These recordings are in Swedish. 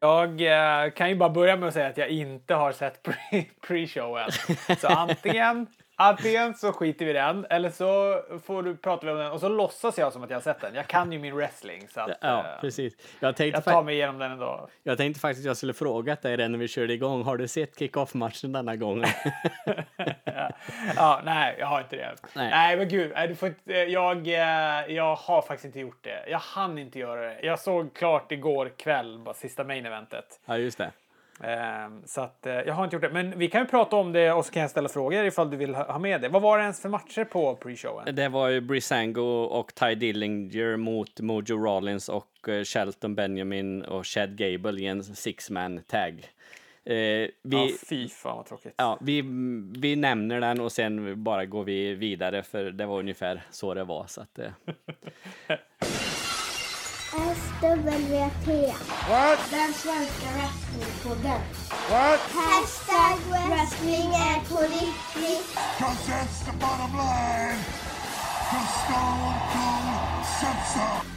Jag eh, kan ju bara börja med att säga att jag inte har sett pre- pre-showen. Så antingen, antingen så skiter vi i den eller så får du prata om den och så låtsas jag som att jag har sett den. Jag kan ju min wrestling så att, Ja, eh, precis. Jag tänkte, jag tar mig igenom den ändå. jag tänkte faktiskt att jag skulle frågat dig det när vi körde igång. Har du sett kick-off-matchen denna gången? Ja, nej, jag har inte det. Nej. Nej, men gud, nej, du får inte, eh, jag, eh, jag har faktiskt inte gjort det. Jag hann inte göra det. Jag såg klart igår kväll, bara sista main eventet. ja, just det. Ehm, Så att eh, jag har inte gjort det. Men vi kan ju prata om det och så kan jag ställa frågor ifall du vill ha med det. Vad var det ens för matcher på pre-showen? Det var ju Brisango och Ty Dillinger mot Mojo Rollins och eh, Shelton Benjamin och Chad Gable i en six-man tag. Eh, vi, Ja, fy fan vad tråkigt. ja, vi, vi nämner den och sen bara går vi vidare för det var ungefär så det var. Så att, SWT. Den svenska wrestlingpodden. Hashtag wrestling är på riktigt. Cause that's the bottom line. Cause Stone Cold so.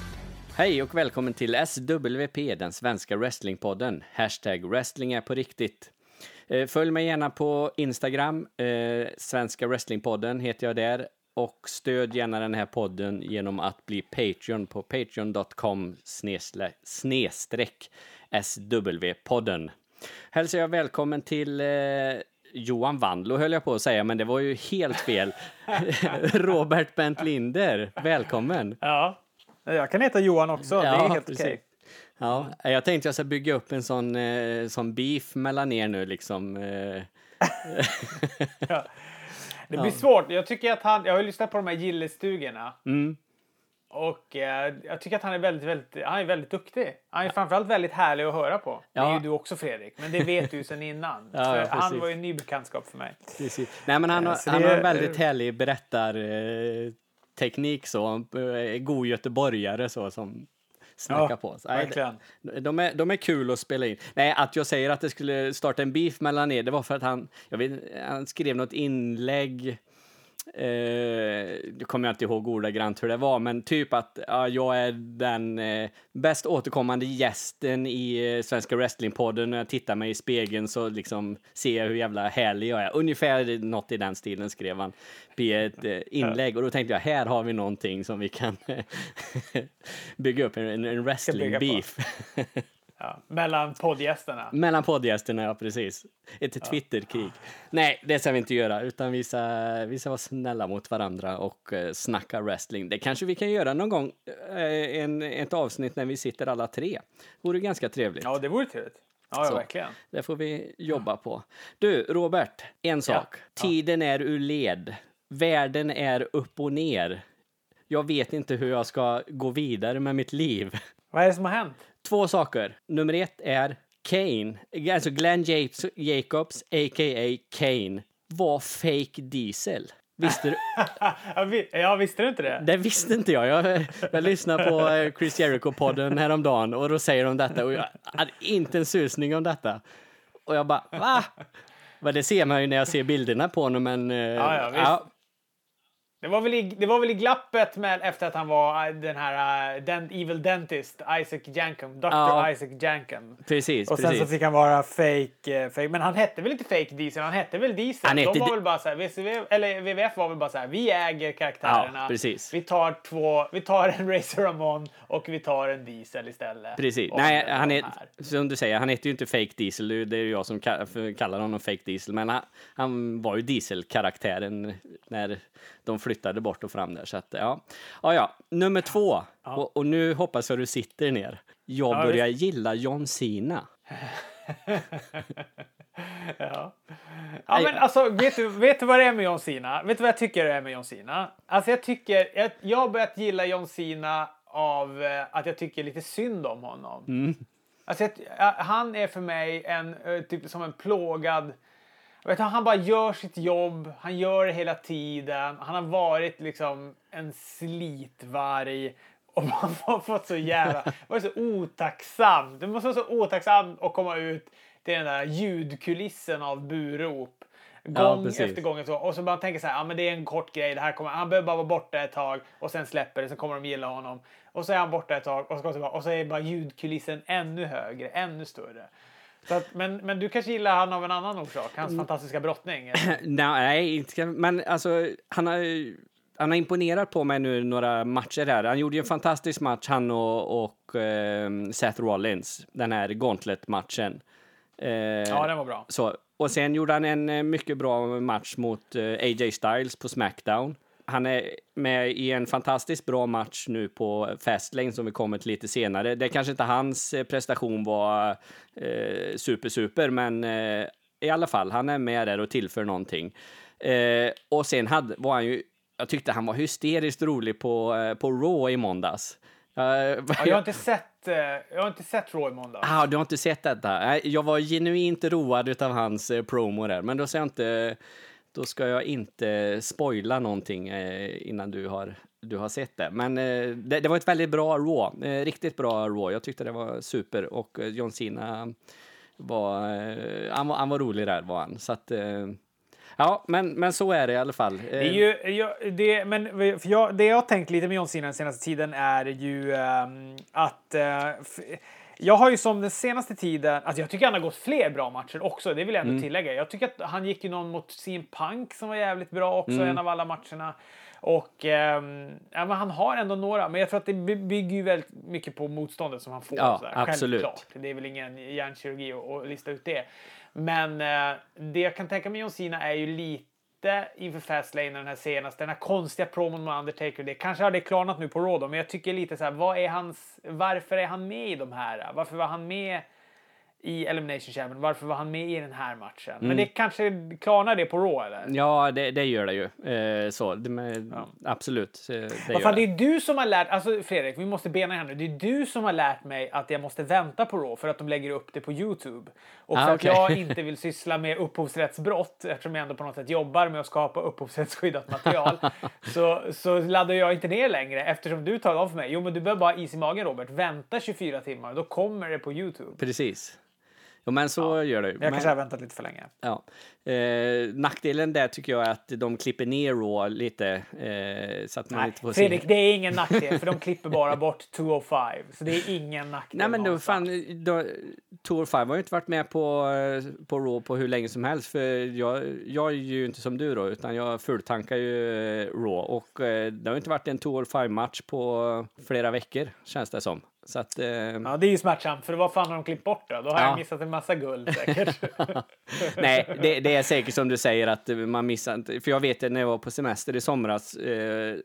Hej och välkommen till SWP, den svenska wrestlingpodden. Hashtag wrestling är på riktigt. Eh, Följ mig gärna på Instagram, eh, Svenska wrestlingpodden heter jag där. Och stöd gärna den här podden genom att bli Patreon på patreon.com snedstreck SW-podden. Hälsar jag välkommen till eh, Johan Wandlo höll jag på att säga, men det var ju helt fel. Robert Bent Linder, välkommen. Ja, jag kan heta Johan också. det är helt okej. Ja, jag tänkte jag ska bygga upp en sån, eh, sån beef mellan er nu liksom. Eh, Det blir svårt. Jag tycker att han, jag har lyssnat på de här gillestugorna. mm, Och eh, jag tycker att han är väldigt, väldigt, han är väldigt duktig. Han är framförallt väldigt härlig att höra på. Det är Ja. ju du också Fredrik, men det vet du sedan innan. Ja, ja, han var ju en ny bekantskap för mig. precis. Nej, men han, har, så han har en väldigt härlig berättarteknik eh, så. Är god göteborgare så som snackar Ja, på. Nej, de, är, de är kul att spela in. Nej, att jag säger att det skulle starta en beef mellan er, det var för att han, jag vet, han skrev något inlägg Eh, nu kommer jag inte ihåg ordagrant hur det var, men typ att ja, jag är den eh, bäst återkommande gästen i eh, Svenska Wrestlingpodden. När jag tittar mig i spegeln så liksom ser jag hur jävla härlig jag är. Ungefär något i den stilen skrev han i ett eh, inlägg. Och då tänkte jag, här har vi någonting som vi kan bygga upp en, en wrestling beef. Ja, mellan poddgästerna. Mellan poddgästerna, ja precis. Ett Twitterkrig. Nej, det ska vi inte göra, utan vi ska, vi ska vara snälla mot varandra och eh, snacka wrestling. Det kanske vi kan göra någon gång, eh, en, ett avsnitt när vi sitter alla tre. Vore ganska trevligt. Ja, det vore trevligt. Ja, ja verkligen. Det får vi jobba på. Du, Robert, en sak. Tiden är ur led. Världen är upp och ner. Jag vet inte hur jag ska gå vidare med mitt liv. Vad är det som har hänt? Två saker. Nummer ett är Kane, alltså Glenn Jacobs, Jacobs a.k.a. Kane, var fake diesel. Visste du? Ja, vi- ja, visste du inte det? Det visste inte jag. Jag, jag lyssnade på eh, Chris Jericho-podden häromdagen och då säger de detta och jag hade inte en susning om detta. Och jag bara, va? Men det ser man ju när jag ser bilderna på honom, men... eh, Ja, ja, visst. Det var väl i, det var väl i glappet med, efter att han var äh, den här uh, den, Evil Dentist, Isaac Jankum, Dr. Ja. Isaac Jankum. precis, Och sen så fick han vara fake, eh, fake. Men han hette väl inte fake Diesel, han hette väl Diesel. Han hette De var väl bara så här, WCW, eller WWF var väl bara så här, vi äger karaktärerna. Ja, precis. Vi tar två, vi tar en Razor Ramon och vi tar en Diesel istället. Precis. Nej, han är, som du säger, han heter ju inte Fake Diesel. Det är ju jag som kallar honom Fake Diesel. Men han, han var ju Diesel-karaktären när de flyttade bort och fram där. Så att, ja. Ja, ja. Nummer två. Och, och nu hoppas jag du sitter ner. Jag Ja, börjar gilla John Cena. Ja. Ja, men alltså, vet du, vet du vad det är med John Cena? Vet du vad jag tycker det är med John Cena? Alltså, jag tycker, jag, jag har börjat gilla John Cena av eh, att jag tycker lite synd om honom. Alltså, jag, ja, han är för mig en, eh, typ som en plågad... Vet, han bara gör sitt jobb, han gör det hela tiden. Han har varit liksom en slitvarg. Och man har fått så jävla... varit så otacksam. Det måste vara så otacksamt att komma ut till den där ljudkulissen av burop. Gång ja, efter gång. Så. Och så bara tänker så här, ja men det är en kort grej, det här kommer, han behöver bara vara borta ett tag och sen släpper det, så kommer de gilla honom. Och så är han borta ett tag och så, kommer och så är bara ljudkulissen ännu högre, ännu större. Att, men, men du kanske gillar han av en annan orsak? Hans mm. fantastiska brottning? Nej, inte men alltså han har han har imponerat på mig nu några matcher här. Han gjorde ju en fantastisk match, han och, och eh, Seth Rollins, den här Gauntlet-matchen. Eh, ja, den var bra. Så, och sen gjorde han en eh, mycket bra match mot eh, AJ Styles på Smackdown. Han är med i en fantastiskt bra match nu på Fastlane som vi kommer till lite senare. Det kanske inte hans eh, prestation var eh, super, super, men eh, i alla fall, han är med där och tillför någonting. Eh, och sen hade, var han ju, jag tyckte han var hysteriskt rolig på, eh, på Raw i måndags. ja, jag har inte sett eh, jag har inte sett Raw i måndags. Ah, du har inte sett detta? Jag var genuint road av hans promo där, men då ser jag inte då ska jag inte spoila någonting eh, innan du har, du har sett det. Men eh, det, det, var ett väldigt bra Raw, eh, riktigt bra Raw. Jag tyckte det var super och John Cena var, han var, han var rolig där var han. Så att, Ja, men, men så är det i alla fall. Det, är ju, jag, det, men, för jag, det jag har tänkt lite med John Cena den senaste tiden är ju um, att uh, jag har ju som den senaste tiden, alltså jag tycker han har gått fler bra matcher också, det vill jag ändå mm. tillägga. Jag tycker att han gick ju någon mot CM Punk som var jävligt bra också, mm. en av alla matcherna. Och eh, ja, men han har ändå några, men jag tror att det bygger ju väldigt mycket på motståndet som han får. Ja, sådär. absolut. Självklart. Det är väl ingen hjärnkirurgi att lista ut det. Men eh, det jag kan tänka mig John Cena är ju lite lite inför Fastlane den här senaste, den här konstiga promon med Undertaker. Det kanske har det klarnat nu på Raw men jag tycker lite så här, vad är hans, varför är han med i de här? Varför var han med i Elimination Chamber. Varför var han med i den här matchen? Mm. Men det kanske klarnar det på Raw eller? Ja, det, det gör det ju. Eh, så, det, med, ja. Absolut. Det, Vad fan, det är du som har lärt, alltså Fredrik, vi måste bena här nu. Det är du som har lärt mig att jag måste vänta på Raw för att de lägger upp det på Youtube. Och ah, för okay. att jag inte vill syssla med upphovsrättsbrott eftersom jag ändå på något sätt jobbar med att skapa upphovsrättsskyddat material så, så laddar jag inte ner längre eftersom du talade om för mig. Jo, men du behöver bara is i magen Robert. Vänta 24 timmar, då kommer det på Youtube. Precis. Jo, men så ja. gör det. Jag men, kanske har väntat lite för länge. Ja. Eh, nackdelen där tycker jag är att de klipper ner Raw lite. Eh, så att man Nej, inte får Fredrik, se. det är ingen nackdel för de klipper bara bort 205. Så det är ingen nackdel. Nej, men då, fan, då, 205 har ju inte varit med på, eh, på Raw på hur länge som helst. För jag, jag är ju inte som du då, utan jag fulltankar ju eh, Raw. Och eh, det har inte varit en 205 match på flera veckor, känns det som. Så att, eh... Ja, det är ju smärtsamt, för vad fan har de klippt bort då? Då har ja. jag missat en massa guld säkert. Nej, det, det, är säkert som du säger att man missar För jag vet att när jag var på semester i somras eh,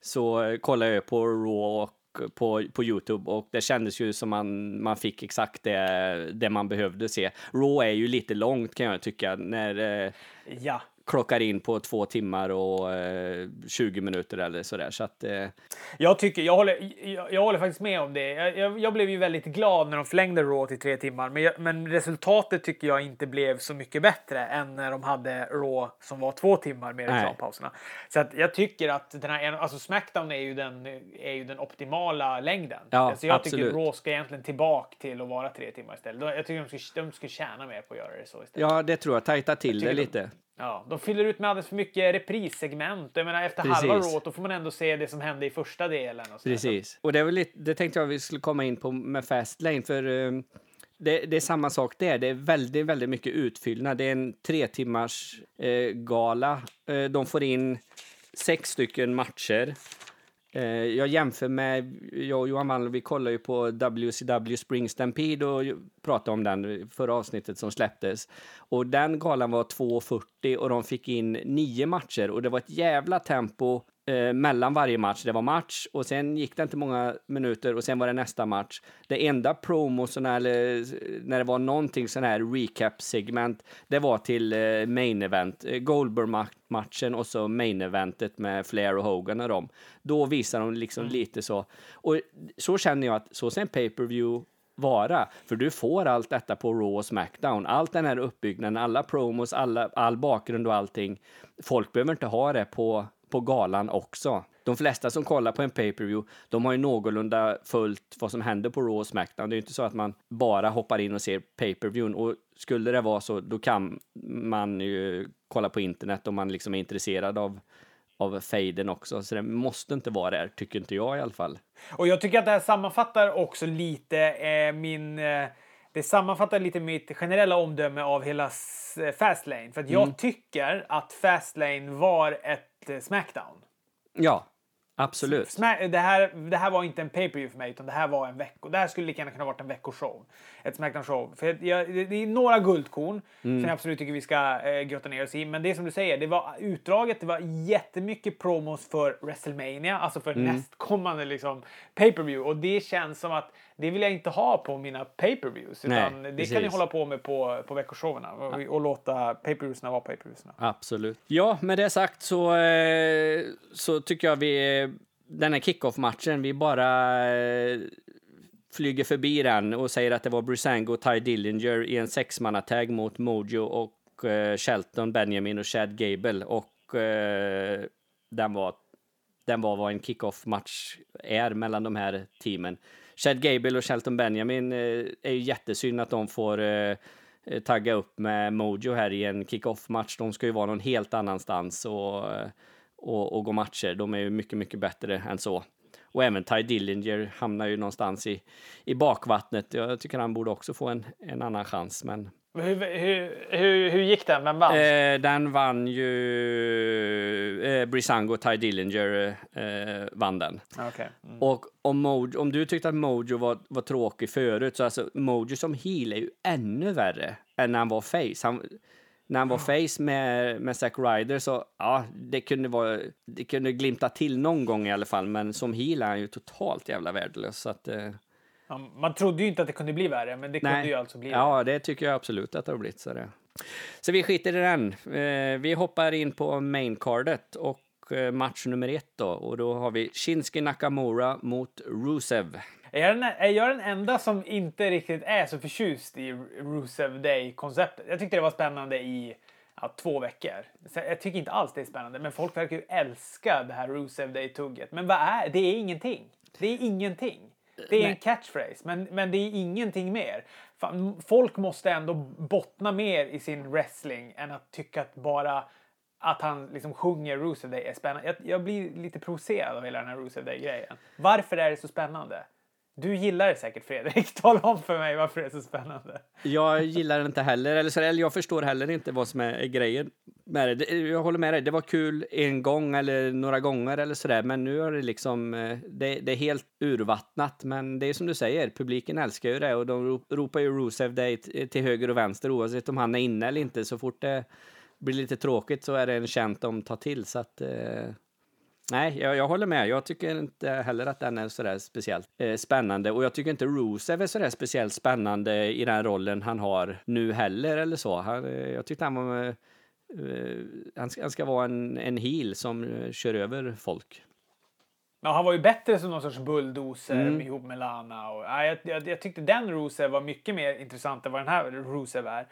så kollade jag på Raw och på, på Youtube och det kändes ju som man, man fick exakt det, det man behövde se. Raw är ju lite långt kan jag tycka när eh, ja klockar in på två timmar och eh, 20 minuter eller sådär. Så att, eh... jag, tycker, jag, håller, jag, jag, håller faktiskt med om det. Jag, jag, jag, blev ju väldigt glad när de förlängde Raw till tre timmar, men, men resultatet tycker jag inte blev så mycket bättre än när de hade Raw som var två timmar med reklampauserna. Så att jag tycker att den här, alltså Smackdown är ju den, är ju den optimala längden. Ja, alltså jag absolut. tycker Raw ska egentligen tillbaka till att vara tre timmar istället. Jag tycker de de ska tjäna mer på att göra det så istället. Ja, det tror jag. Tajta till det lite. Ja, de fyller ut med alldeles för mycket reprissegment. Jag menar, efter Precis. halva Raw, då får man ändå se det som hände i första delen. Och Precis. Och det, är väl lite, det tänkte jag vi skulle komma in på med Fastlane, för um, det, det, är samma sak där. Det är väldigt, väldigt mycket utfyllnad. Det är en tre timmars eh, gala. Eh, de får in sex stycken matcher. Eh, jag jämför med, jag och Johan Wallner, vi kollar ju på WCW Spring Stampede och pratade om den förra avsnittet som släpptes. Och den galan var 2.40 och de fick in nio matcher och det var ett jävla tempo eh, mellan varje match. Det var match och sen gick det inte många minuter och sen var det nästa match. Det enda promosarna eller när det var någonting sån här recap-segment, det var till eh, main event, eh, Goldberg-matchen och så main eventet med Flair och Hogan och dem. Då visar de liksom mm. lite så. Och så känner jag att så ser en pay-per-view vara. För du får allt detta på Raw och Smackdown. Allt den här uppbyggnaden, alla promos, alla, all bakgrund och allting. Folk behöver inte ha det på på galan också. De flesta som kollar på en pay-per-view, de har ju någorlunda följt vad som händer på Raw och Smackdown. Det är ju inte så att man bara hoppar in och ser pay-per-viewn. Och skulle det vara så, då kan man ju kolla på internet om man liksom är intresserad av av fejden också, så det måste inte vara där, tycker inte jag i alla fall. Och jag tycker att det här sammanfattar också lite eh, min... Eh, det sammanfattar lite mitt generella omdöme av hela eh, Fastlane. För att jag mm. tycker att Fastlane var ett eh, Smackdown. Ja, Absolut. det, här, det här var inte en pay-per-view för mig, utan det här var en vecko. Det här skulle lika gärna kunna varit en veckoshow. Ett Smackdown-show. För jag, det är några guldkorn mm. som jag absolut tycker vi ska eh, grotta ner oss i. Men det är som du säger, det var utdraget, det var jättemycket promos för WrestleMania, alltså för mm. nästkommande liksom, pay-per-view. Och det känns som att det vill jag inte ha på mina pay-per-views. Utan Nej, det kan ni hålla på med på, på veckoshowerna och, och låta pay-per-viewsna vara pay-per-viewsna. Absolut. Ja, med det sagt så, eh, så tycker jag vi den här kickoff-matchen, vi bara eh, flyger förbi den och säger att det var Brisango och Ty Dillinger i en sexmannatag mot Mojo och eh, Shelton, Benjamin och Chad Gable. Och den var den var vad en kickoff-match är mellan de här teamen. Chad Gable och Shelton Benjamin eh, är ju jättesynd att de får eh, tagga upp med Mojo här i en kick-off-match. De ska ju vara någon helt annanstans och, eh, och, och gå matcher. De är ju mycket, mycket bättre än så. Och även Ty Dillinger hamnar ju någonstans i, i bakvattnet. Jag tycker han borde också få en, en annan chans, men hur, hur, hur, hur gick den? Vem vann? Eh, den vann ju... Eh, Brisango Ty Dillinger eh, vann den. Okay. Mm. Och om, Mojo, om du tyckte att Mojo var, var tråkig förut, så alltså Mojo som heel är ju ännu värre än när han var face. Han, när han var face med, med Zack Ryder så, ja, det kunde, vara, det kunde glimta till någon gång i alla fall, men som heel är han ju totalt jävla värdelös. Så att, eh, man trodde ju inte att det kunde bli värre, men det Nej. kunde ju alltså bli Ja, det tycker jag absolut att det har blivit. Så, det. så vi skiter i den. Eh, vi hoppar in på maincardet och eh, match nummer ett då. Och då har vi Shinsuke Nakamura mot Rusev. Är jag, den, är jag den enda som inte riktigt är så förtjust i Rusev Day-konceptet? Jag tyckte det var spännande i ja, två veckor. Jag tycker inte alls det är spännande, men folk verkar ju älska det här Rusev Day-tugget. Men vad är det? är ingenting. Det är ingenting. Det är en catchphrase, men, men det är ingenting mer. Folk måste ändå bottna mer i sin wrestling än att tycka att bara att han liksom sjunger Rusev Day är spännande. Jag, jag blir lite provocerad av hela den här Rusev Day-grejen. Varför är det så spännande? Du gillar det säkert Fredrik. Tala om för mig varför det är så spännande. Jag gillar det inte heller, eller, så, eller jag förstår heller inte vad som är grejen med det. Jag håller med dig, det var kul en gång eller några gånger eller sådär, men nu är det liksom, eh, det, det, är helt urvattnat. Men det är som du säger, publiken älskar ju det och de ropar ju Rusev Day eh, till höger och vänster oavsett om han är inne eller inte. Så fort det blir lite tråkigt så är det en känt de tar till. Så att, eh, Nej, jag, jag, håller med. Jag tycker inte heller att den är sådär speciellt eh, spännande. Och jag tycker inte Rusev är sådär speciellt spännande i den rollen han har nu heller eller så. Han, eh, jag tyckte han var... Eh, han, ska, han ska vara en, en heel som eh, kör över folk. Ja, han var ju bättre som någon sorts bulldozer mm. ihop med Lana. Och, ja, jag, jag, jag, tyckte den Rusev var mycket mer intressant än vad den här Rusev är.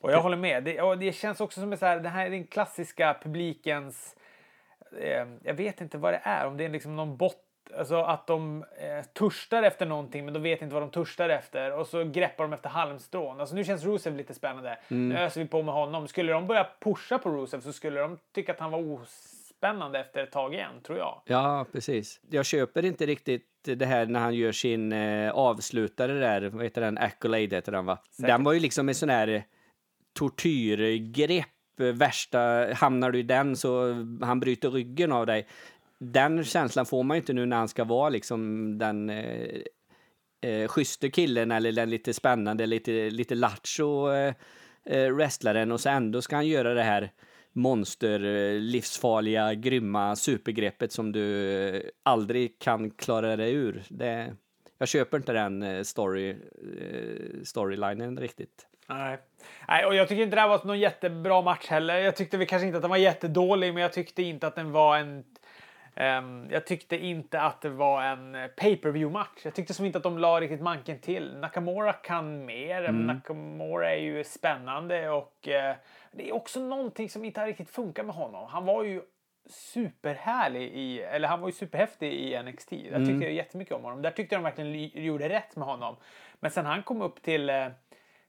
Och jag håller med. Det, och det känns också som att det här är den klassiska publikens eh, jag vet inte vad det är, om det är liksom någon bot Alltså att de eh, törstar efter någonting men de vet inte vad de törstar efter och så greppar de efter halmstrån. Alltså nu känns Rusev lite spännande. Mm. Nu öser vi på med honom. Skulle de börja pusha på Rusev så skulle de tycka att han var ospännande efter ett tag igen, tror jag. Ja, precis. Jag köper inte riktigt det här när han gör sin eh, avslutare där, vad heter den, Accolade heter den va? Säkert. Den var ju liksom en sån här tortyrgrepp Eh, värsta, hamnar du i den så han bryter ryggen av dig. Den känslan får man ju inte nu när han ska vara liksom den eh, eh, schysste killen eller den lite spännande, lite, lite lattjo eh, eh wrestlaren och så ändå ska han göra det här monster, eh, livsfarliga, grymma supergreppet som du aldrig kan klara dig ur. Det, jag köper inte den story, storylinen riktigt. Nej. Nej, och jag tycker inte det här var någon jättebra match heller. Jag tyckte vi kanske inte att den var jättedålig, men jag tyckte inte att den var en Um, jag tyckte inte att det var en pay per view match. Jag tyckte som inte att de la riktigt manken till. Nakamura kan mer. Mm. Nakamura är ju spännande och uh, det är också någonting som inte riktigt funkat med honom. Han var ju superhärlig i, eller han var ju superhäftig i NXT. Jag tyckte Mm. jättemycket om honom. Där tyckte jag de verkligen gjorde rätt med honom. Men sen han kom upp till eh,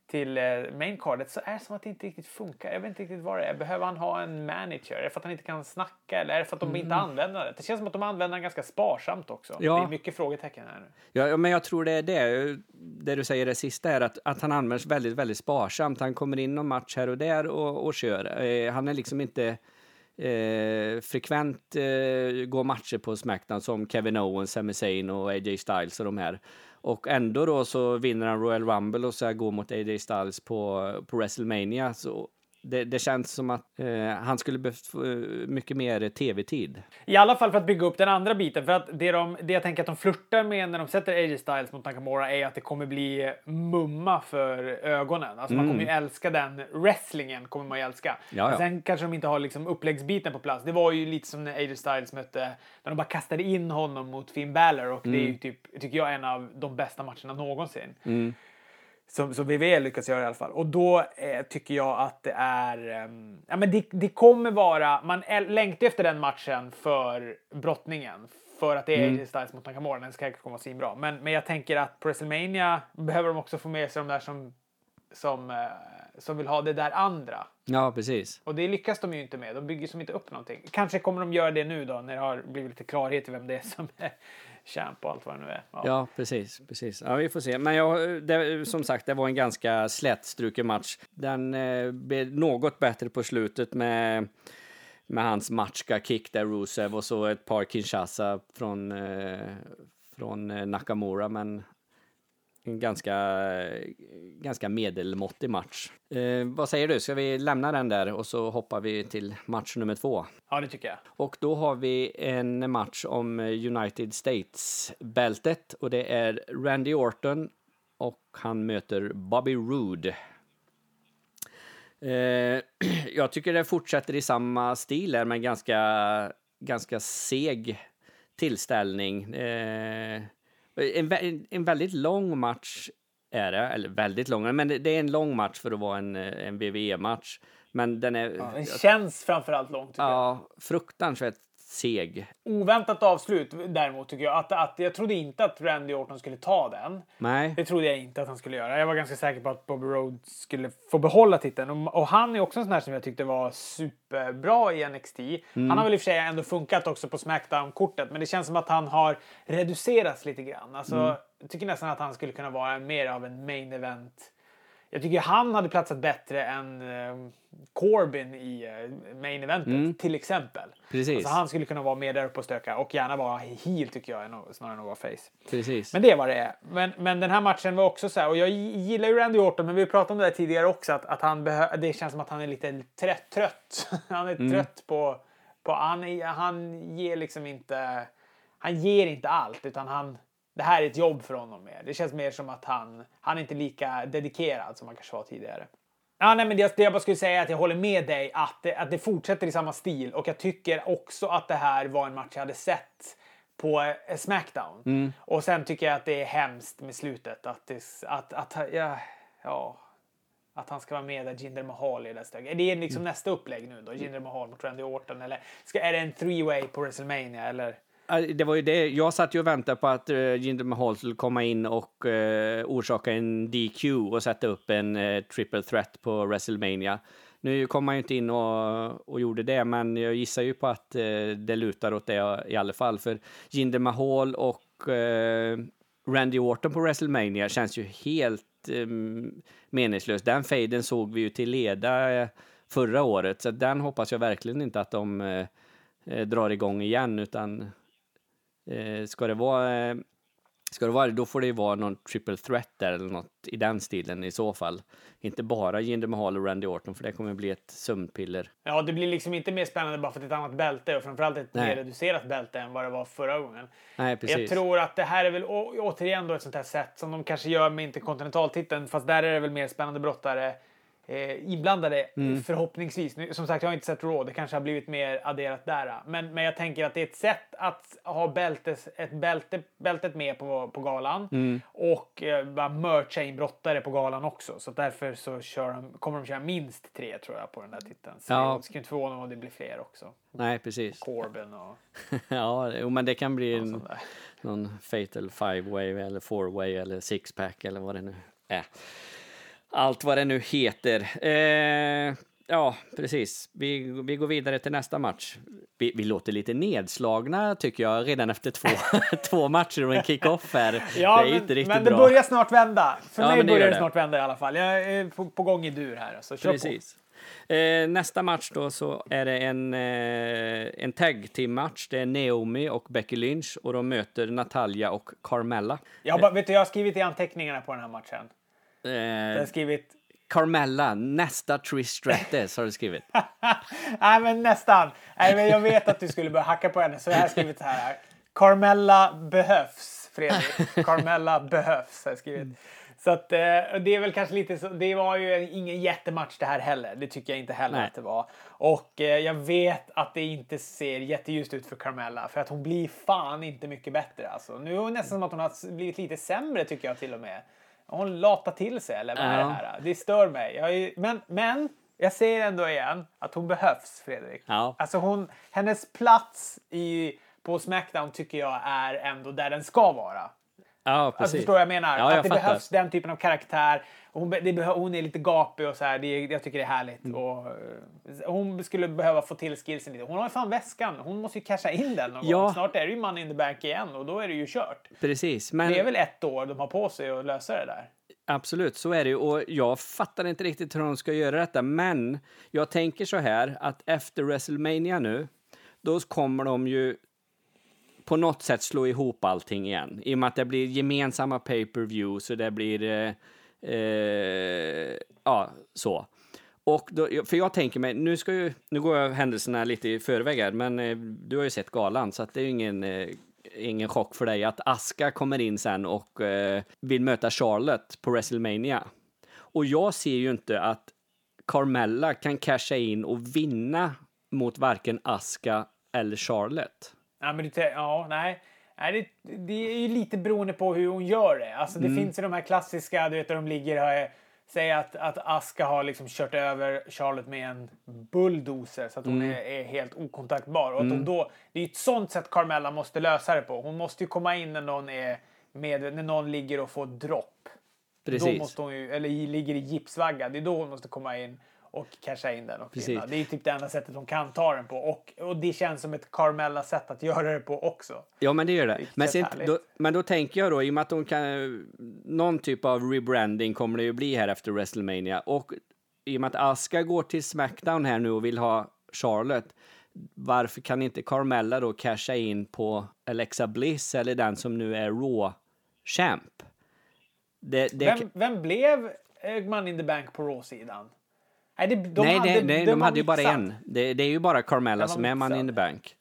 till eh, main cardet så är det som att det inte riktigt funkar. Jag vet inte riktigt vad det är. Behöver han ha en manager? Är det för att han inte kan snacka eller är det för att de inte använder det? Det känns som att de använder den ganska sparsamt också. Mm. Ja. Det är mycket frågetecken här nu. Ja, ja, men jag tror det är det. Det du säger det sista är att, att han används väldigt, väldigt sparsamt. Han kommer in någon match här och där och, och kör. Eh, han är liksom inte eh, frekvent eh, går matcher på Smackdown som Kevin Owens, Sami Zayn och AJ Styles och de här. Och ändå då så vinner han Royal Rumble och så här går mot AJ Styles på, på WrestleMania. Så det, det känns som att eh, han skulle behövt eh, mycket mer tv-tid. I alla fall för att bygga upp den andra biten. För att det, de, det jag tänker att de flörtar med när de sätter AJ Styles mot Nakamura är att det kommer bli mumma för ögonen. Alltså man kommer ju älska den wrestlingen. kommer man ju älska. Mm. Men sen kanske de inte har liksom uppläggsbiten på plats. Det var ju lite som när AJ Styles mötte, när de bara kastade in honom mot Finn Balor och det är Mm. ju typ, tycker jag, en av de bästa matcherna någonsin. Som, som WWE lyckas göra i alla fall. Och då eh, tycker jag att det är... ehm, ja, men det, det kommer vara... Man längtar efter den matchen för brottningen. För att det är AJ Styles mot Nakamura. Den ska säkert komma svinbra. Men, men jag tänker att på WrestleMania behöver de också få med sig de där som, som, eh, som vill ha det där andra. Ja, precis. Och det lyckas de ju inte med. De bygger som inte upp någonting. Kanske kommer de göra det nu då när det har blivit lite klarhet i vem det är som är champ och allt vad det nu är. Ja. Ja, precis. precis. Ja, vi får se. Men jag, det, som sagt, det var en ganska slätstruken match. Den eh, blev något bättre på slutet med, med hans matchka kick där, Rusev, och så ett par Kinshasa från, eh, från eh, Nakamura. Men ganska, ganska medelmåttig match. Eh, vad säger du? Ska vi lämna den där och så hoppar vi till match nummer två? ja, det tycker jag. Och då har vi en match om United States-bältet och det är Randy Orton och han möter Bobby Roode. Eh, jag tycker det fortsätter i samma stil här med ganska, ganska seg tillställning. Eh, en, en väldigt lång match är det, eller väldigt lång, men det det är en lång match för att vara en, en WWE-match. Men den är Den känns framförallt jag. ja, fruktansvärt seg. Oväntat avslut däremot tycker jag. Att, att, jag trodde inte att Randy Orton skulle ta den. Nej. Det trodde jag inte att han skulle göra. Jag var ganska säker på att Bobby Roode skulle få behålla titeln. Och, och han är också en sån här som jag tyckte var superbra i NXT. Han har väl i och för sig ändå funkat också på Smackdown-kortet. Men det känns som att han har reducerats lite grann. Alltså, Jag tycker nästan att han skulle kunna vara mer av en main event. Jag tycker han hade platsat bättre än eh, Corbin i eh, main eventet till exempel. Precis. Alltså, han skulle kunna vara mer där uppe och stöka och gärna vara heel tycker jag snarare än att vara face. Precis. Men det är vad det är. Men, men den här matchen var också så här, och jag gillar ju Randy Orton, men vi pratade om det här tidigare också, att, att han det känns som att han är lite trött. trött. Han är trött på, på han, han ger liksom inte, han ger inte allt, utan han, det här är ett jobb för honom mer. Det känns mer som att han, han är inte lika dedikerad som han kanske var tidigare. Ja, nej, men det, jag bara skulle säga är att jag håller med dig att det, att det fortsätter i samma stil och jag tycker också att det här var en match jag hade sett på eh, Smackdown. Och sen tycker jag att det är hemskt med slutet. Att, det, att, att, ja, ja, att han ska vara med där Jinder Mahal är det stöket. Det är liksom nästa upplägg nu då. Jinder Mahal mot Randy Orton. Eller ska, är det en three-way på WrestleMania? Eller? Äh, det var ju det. Jag satt ju och väntade på att uh, Jinder Mahal skulle komma in och uh, orsaka en DQ och sätta upp en uh, triple threat på WrestleMania. Nu kom han ju inte in och, och gjorde det, men jag gissar ju på att uh, det lutar åt det i alla fall. För Jinder Mahal och Randy Orton på WrestleMania känns ju helt um, meningslöst. Den fejden såg vi ju till leda förra året, så den hoppas jag verkligen inte att de eh, drar igång igen, utan Eh, ska det vara, eh, ska det vara, då får det ju vara någon triple threat där eller något i den stilen i så fall. Inte bara Jinder Mahal och Randy Orton, för det kommer bli ett sömnpiller. Ja, det blir liksom inte mer spännande bara för att det är ett annat bälte och framförallt ett Nej. mer reducerat bälte än vad det var förra gången. Nej, precis. Jag tror att det här är väl återigen då ett sånt här sätt som de kanske gör med interkontinentaltiteln, fast där är det väl mer spännande brottare. Eh, inblandade mm. förhoppningsvis. Nu, som sagt, jag har inte sett Raw. Det kanske har blivit mer adderat där. Men, men jag tänker att det är ett sätt att ha bältes, ett bälte, bältet med på, på galan mm. och eh, bara mercha in brottare på galan också. Så därför så kör de, kommer de köra minst tre tror jag på den där titeln. Så ja. det skulle inte förvåna mig om det blir fler också. Nej, precis. Corbin och... ja, men det kan bli en, någon fatal five way eller four way eller six pack eller vad det nu är allt vad det nu heter. Eh, ja, precis. Vi, vi går vidare till nästa match. Vi, vi låter lite nedslagna tycker jag redan efter två, två matcher och en kick-off här. Ja, det är men, inte riktigt men det bra. börjar snart vända. För ja, mig börjar det, det snart vända i alla fall. Jag är på, på gång i dur här. Så kör precis. På. Eh, nästa match då så är det en, eh, en tag team match. Det är Naomi och Becky Lynch och de möter Natalia och Carmella. Jag, bara, vet du, jag har skrivit i anteckningarna på den här matchen. Eh, skrivit... Carmella, nästa Trish Stratus har du skrivit. Nej, men nästan. Nej, men jag vet att du skulle börja hacka på henne, så jag har skrivit så här. Carmella behövs, Fredrik. Carmella behövs, har jag skrivit. Så att, eh, det är väl kanske lite så, det var ju ingen jättematch det här heller. Det tycker jag inte heller Nej. att det var. Och eh, jag vet att det inte ser jätteljust ut för Carmella för att hon blir fan inte mycket bättre alltså. Nu är det nästan som att hon har blivit lite sämre tycker jag till och med. Hon latar till sig eller vad är det här? Det stör mig. Är, men, men jag säger ändå igen att hon behövs Fredrik. Ja. Alltså hon, hennes plats i, på Smackdown tycker jag är ändå där den ska vara. Ja, alltså, precis. Alltså, förstår vad jag menar? Ja, jag att det fattar. behövs den typen av karaktär. Hon, det, hon är lite gapig och så här. Det, jag tycker det är härligt. Mm. Och, uh, hon skulle behöva få till skillsen lite. Hon har ju fan väskan. Hon måste ju casha in den någon ja. gång. Snart är det ju money in the bank igen och då är det ju kört. Precis. Men... Det är väl ett år de har på sig att lösa det där. Absolut, så är det ju. Och jag fattar inte riktigt hur de ska göra detta. Men jag tänker så här att efter WrestleMania nu, då kommer de ju på något sätt slå ihop allting igen. I och med att det blir gemensamma pay-per-view så det blir... Eh, eh, ja, så. Och då, för jag tänker mig, nu, ska ju, nu går jag händelserna lite i förväg här, men eh, du har ju sett galan, så att det är ju ingen, eh, ingen chock för dig att Aska kommer in sen och eh, vill möta Charlotte på WrestleMania. Och jag ser ju inte att Carmella kan casha in och vinna mot varken Aska eller Charlotte. Ja, men det, ja, nej. Nej, det, det är ju lite beroende på hur hon gör det. Alltså, det mm. finns ju de här klassiska, du vet, där de ligger här. Säg att, att Aska har liksom kört över Charlotte med en bulldozer så att hon mm. är, är, helt okontaktbar. Och mm. då, det är ett sånt sätt Carmella måste lösa det på. Hon måste ju komma in när någon, är med, när någon ligger och får dropp. Precis. Då måste hon ju, eller ligger i gipsvagga. Det är då hon måste komma in och casha in den och vinna. Det är typ det enda sättet de kan ta den på. Och, och det känns som ett Carmella-sätt att göra det på också. Ja, men det gör det. Men, sen, då, men då tänker jag då, i och med att de kan... Någon typ av rebranding kommer det ju bli här efter WrestleMania. Och i och med att Aska går till Smackdown här nu och vill ha Charlotte, varför kan inte Carmella då casha in på Alexa Bliss eller den som nu är Raw-champ? vem, vem blev Man in the Bank på Raw-sidan? Nej, det, de nej, hade, nej, de, de hade ju bara en. Det, det, är ju bara Carmella som är man in the bank.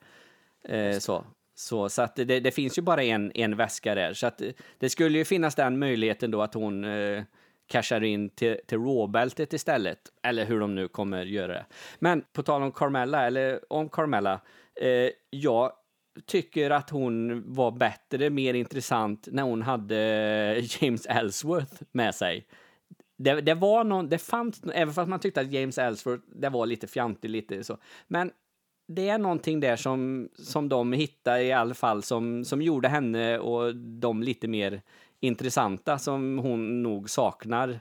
Eh, så. Så, så att det, det, finns ju bara en, en väska där. Så att det skulle ju finnas den möjligheten då att hon eh, cashar in till, till råbältet istället. Eller hur de nu kommer göra det. Men på tal om Carmella, eller om Carmella. Eh, jag tycker att hon var bättre, mer intressant när hon hade James Ellsworth med sig det, det var någon, det fanns, även fast man tyckte att James Ellsworth, det var lite fjantig, lite så. Men det är någonting där som, som de hittade i alla fall som, som gjorde henne och de lite mer intressanta som hon nog saknar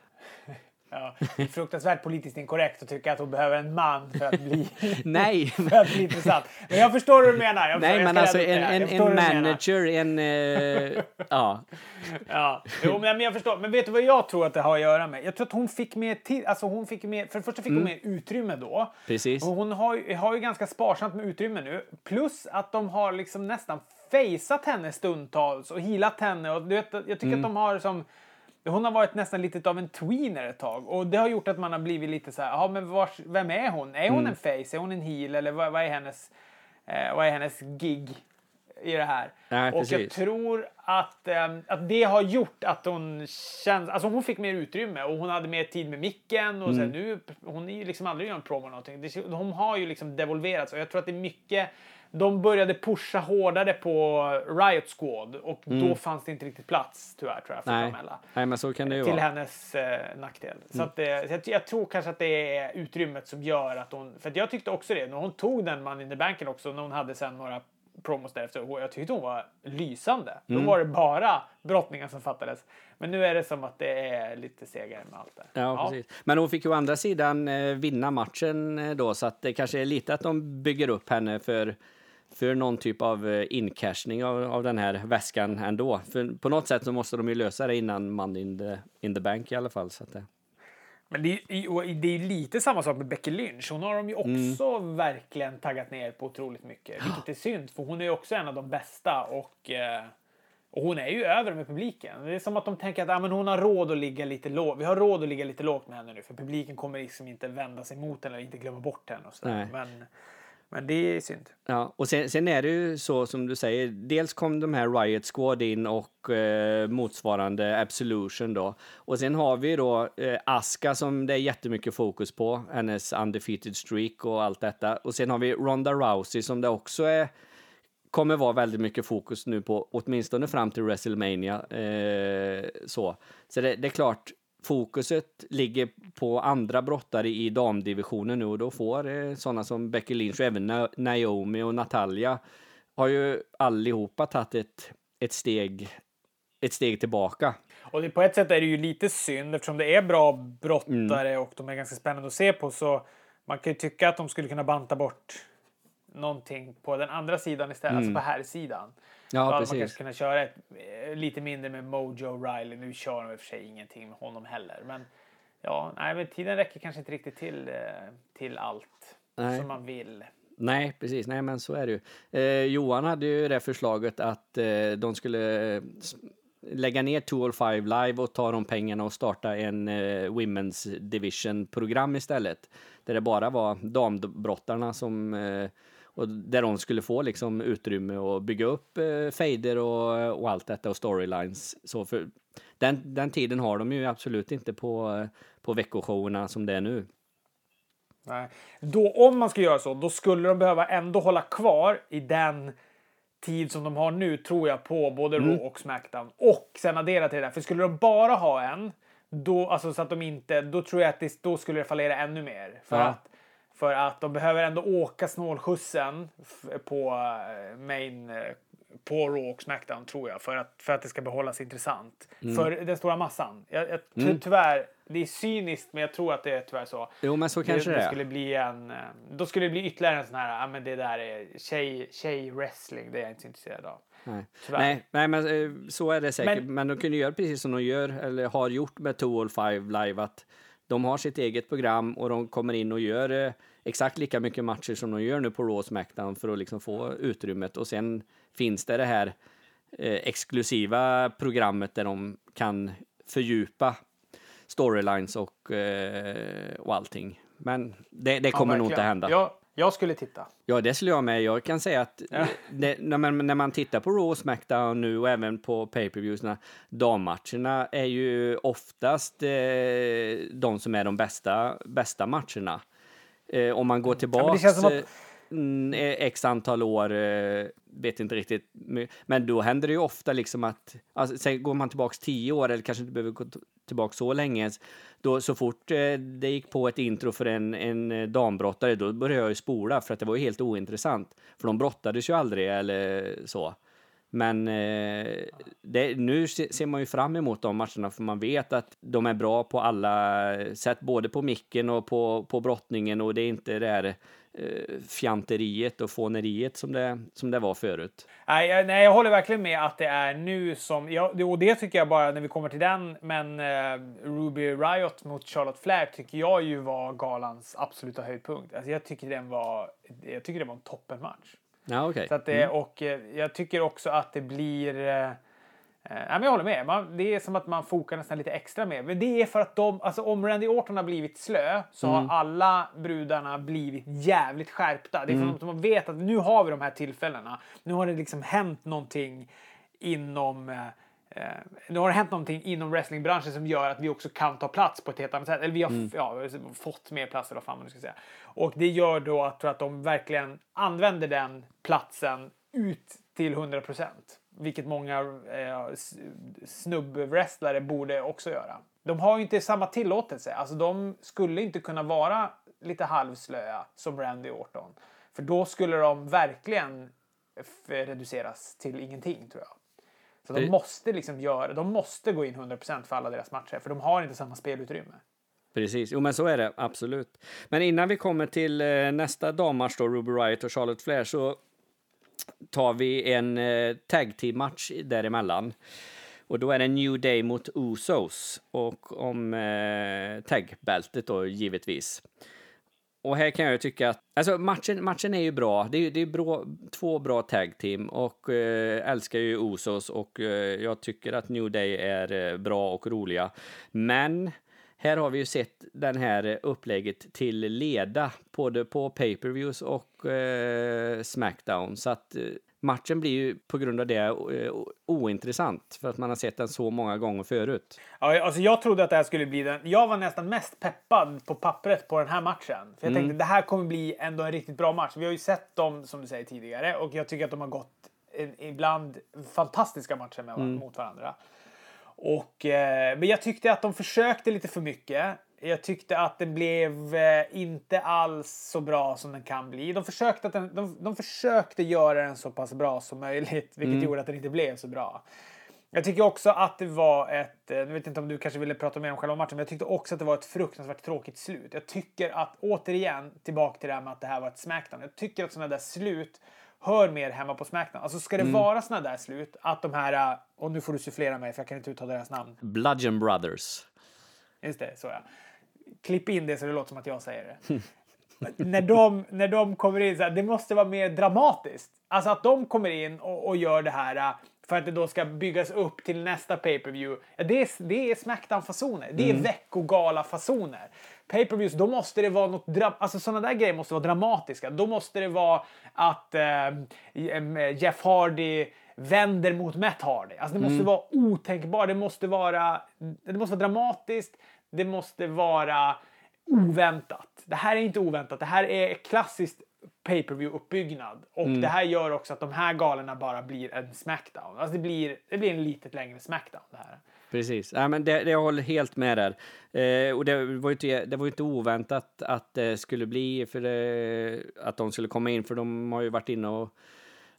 Ja, fruktansvärt politiskt inkorrekt att tycka att hon behöver en man för att bli, Nej. för att bli intressant. Men jag förstår hur du menar. Jag Nej, men alltså en, en, en manager, en... Uh, ja. ja. Jo, men jag förstår. Men vet du vad jag tror att det har att göra med? Jag tror att hon fick mer tid. Alltså hon fick mer, för det första fick mm. hon mer utrymme då. Precis. Och hon har, har ju ganska sparsamt med utrymme nu. Plus att de har liksom nästan faceat henne stundtals och healat henne. Och du vet, jag tycker mm. att de har som hon har varit nästan lite av en tweener ett tag och det har gjort att man har blivit lite så här, ja men vars, vem är hon? Är hon mm. en face? Är hon en heel? Eller vad, vad är hennes, eh, vad är hennes gig? i det här. Nej, och jag precis. tror att, eh, att det har gjort att hon känns... Alltså hon fick mer utrymme och hon hade mer tid med micken. Och Mm. sen nu, hon är ju liksom aldrig gör en promo någonting. De har ju liksom devolverats och jag tror att det är mycket... De började pusha hårdare på Riot Squad och då fanns det inte riktigt plats tyvärr tror jag för Mm. Nej. Carmella. Nej, men så kan det ju Till vara. hennes eh, nackdel. Så, Mm. att, eh, så jag, jag tror kanske att det är utrymmet som gör att hon... För att jag tyckte också det. När hon tog den man in the banken också, när hon hade sen några promos därefter. Jag tyckte hon var lysande. Då Mm. var det bara brottningen som fattades. Men nu är det som att det är lite segare med allt där. Ja, precis. Men hon fick ju å andra sidan eh, vinna matchen eh, då, så att det kanske är lite att de bygger upp henne för, för någon typ av eh, incashning av, av den här väskan ändå. För på något sätt så måste de ju lösa det innan man in the, in the bank i alla fall. Så att det, Men det är, det är lite samma sak med Becky Lynch. Hon har de ju också verkligen taggat ner på otroligt mycket. Vilket är synd, för hon är ju också en av de bästa och, eh, och hon är ju över med publiken. Det är som att de tänker att ah, men hon har råd att ligga lite lågt. Vi har råd att ligga lite lågt med henne nu, för publiken kommer liksom inte vända sig mot henne eller inte glömma bort henne. Och så Nej. men, men det är synd. Ja, och sen, sen är det ju så som du säger, dels kom de här Riot Squad in och eh, motsvarande Absolution då. Och sen har vi då eh, Aska som det är jättemycket fokus på, hennes undefeated streak och allt detta. Och sen har vi Ronda Rousey som det också är kommer vara väldigt mycket fokus nu på, åtminstone fram till WrestleMania. Eh, så så det, det är klart, fokuset ligger på andra brottare i damdivisionen nu och då får eh, sådana som Becky Lynch och även Na- Naomi och Natalia har ju allihopa tagit ett, ett, steg, ett steg tillbaka. Och det, på ett sätt är det ju lite synd eftersom det är bra brottare och de är ganska spännande att se på. Så man kan ju tycka att de skulle kunna banta bort någonting på den andra sidan istället, alltså på här sidan. Då Ja, hade man precis. kanske kunnat köra ett, eh, lite mindre med Mojo Riley. Nu kör de i och för sig ingenting med honom heller. Men ja, nej, men tiden räcker kanske inte riktigt till, eh, till allt Nej. som man vill. Nej, precis. Nej, men så är det ju. Eh, Johan hade ju det förslaget att eh, de skulle eh, lägga ner 205 live och ta de pengarna och starta en eh, Women's Division-program istället. Där det bara var dambrottarna som eh, och där de skulle få liksom utrymme och bygga upp eh, fejder och, och allt detta och storylines. Så för den, den tiden har de ju absolut inte på, på veckoshowerna som det är nu. Nej. Då, om man ska göra så, då skulle de behöva ändå hålla kvar i den tid som de har nu, tror jag, på både Mm. Raw och Smackdown. Och sen addera till det där. För skulle de bara ha en, då, alltså så att de inte, då tror jag att det, då skulle det fallera ännu mer. För, Ja. att, för att de behöver ändå åka snålskjutsen på eh, main, eh, på Raw och Smackdown, tror jag. För att, för att det ska behållas intressant. Mm. För den stora massan. Jag, jag, ty- Tyvärr, det är cyniskt, men jag tror att det är tyvärr så. Jo, men så kanske det, det, är. skulle bli en, eh, då skulle det bli ytterligare en sån här, ja men det där är tjej, tjej-wrestling, det är jag inte så intresserad av. Nej. Nej, nej, men så är det säkert. Men, Men- de kunde göra precis som de gör, eller har gjort med 205 Live, att de har sitt eget program och de kommer in och gör eh, exakt lika mycket matcher som de gör nu på Raw Smackdown för att liksom få utrymmet. Och sen finns det det här eh, exklusiva programmet där de kan fördjupa storylines och, eh, och allting. Men det, det kommer Ja, nog inte hända. Jag, jag skulle titta. Ja, det skulle jag med. Jag kan säga att det, när, man, när man tittar på Raw och Smackdown nu och även på pay-per-viewsna, dammatcherna är ju oftast eh, de som är de bästa, bästa matcherna. Eh, om man går känns som att- eh, mm, eh, x antal år, eh, vet inte riktigt, men då händer det ju ofta liksom att, alltså, säg, går man tillbaks tio år eller kanske inte behöver gå tillbaka så länge då så fort eh, det gick på ett intro för en, en eh, dambrottare, då började jag ju spola för att det var ju helt ointressant. För de brottades ju aldrig eller så. Men eh, det, nu ser man ju fram emot de matcherna för man vet att de är bra på alla sätt, både på micken och på, på brottningen och det är inte det här eh, fjanteriet och fåneriet som det, som det var förut. Nej, jag, nej, jag håller verkligen med att det är nu som... Ja, och det tycker jag bara när vi kommer till den. Men eh, Ruby Riot mot Charlotte Flair tycker jag ju var galans absoluta höjdpunkt. Alltså, jag tycker den var... Jag tycker det var en toppenmatch. Ja, okej. Så att det, Och eh, jag tycker också att det blir... eh, Eh, men jag håller med. Man, det är som att man fokar nästan lite extra mer. Men det är för att de, alltså om Randy Orton har blivit slö så Mm. har alla brudarna blivit jävligt skärpta. Det är för Mm. att de vet att nu har vi de här tillfällena. Nu har det liksom hänt någonting inom Eh, nu har det hänt någonting inom wrestlingbranschen som gör att vi också kan ta plats på ett helt annat sätt. Eller vi har Mm. ja, fått mer plats eller vad fan man ska säga. Och det gör då att, tror att de verkligen använder den platsen ut till 100 procent. Vilket många eh, snubbwrestlare borde också göra. De har ju inte samma tillåtelse. Alltså de skulle inte kunna vara lite halvslöa som Randy Orton. För då skulle de verkligen reduceras till ingenting tror jag. Så de Det- måste liksom göra, de måste gå in 100% för alla deras matcher, för de har inte samma spelutrymme. Precis, jo men så är det absolut. Men innan vi kommer till eh, nästa dammatch då, Ruby Riot och Charlotte Flair, så tar vi en eh, tag team match däremellan. Och då är det New Day mot Usos och om eh, tagbältet då givetvis. Och här kan jag ju tycka att alltså matchen, matchen är ju bra. Det är, det är bra, två bra tag team och eh, älskar ju Osos och eh, jag tycker att New Day är eh, bra och roliga. Men här har vi ju sett den här upplägget till leda både på pay-per-views och eh, Smackdown så att eh, matchen blir ju på grund av det eh, ointressant för att man har sett den så många gånger förut. Ja, alltså jag trodde att det här skulle bli den. Jag var nästan mest peppad på pappret på den här matchen. För jag Mm. tänkte det här kommer bli ändå en riktigt bra match. Vi har ju sett dem som du säger tidigare och jag tycker att de har gått en, ibland fantastiska matcher med, Mm. mot varandra. Och, eh, men jag tyckte att de försökte lite för mycket. Jag tyckte att den blev eh, inte alls så bra som den kan bli. De försökte, att den, de, de försökte göra den så pass bra som möjligt, vilket gjorde att den inte blev så bra. Jag tycker också att det var ett, eh, nu vet inte om du kanske ville prata mer om själva matchen, men jag tyckte också att det var ett fruktansvärt tråkigt slut. Jag tycker att, återigen, tillbaka till det här med att det här var ett Smackdown. Jag tycker att sådana där slut hör mer hemma på Smackdown. Alltså ska det vara sådana där slut, att de här, eh, och nu får du sufflera mig för jag kan inte uttala deras namn. Bludgeon Brothers. Just det, så ja. Klipp in det så det låter som att jag säger det. när, de, när de kommer in, så här, det måste vara mer dramatiskt. Alltså att de kommer in och, och gör det här äh, för att det då ska byggas upp till nästa pay-per-view. Ja, det, är, det är Smackdown-fasoner. Det är veckogala-fasoner. Pay-per-views, då måste det vara något Alltså sådana där grejer måste vara dramatiska. Då måste det vara att eh, Jeff Hardy vänder mot Matt Hardy. Alltså det måste vara otänkbart. Det måste vara, det måste vara dramatiskt. Det måste vara oväntat. Det här är inte oväntat. Det här är klassiskt pay-per-view uppbyggnad och det här gör också att de här galorna bara blir en Smackdown. Alltså det blir, det blir en litet längre Smackdown det här. Precis, ja, men det, det jag håller helt med där. Eh, och det var ju inte, det var inte oväntat att det skulle bli för det, att de skulle komma in, för de har ju varit inne och,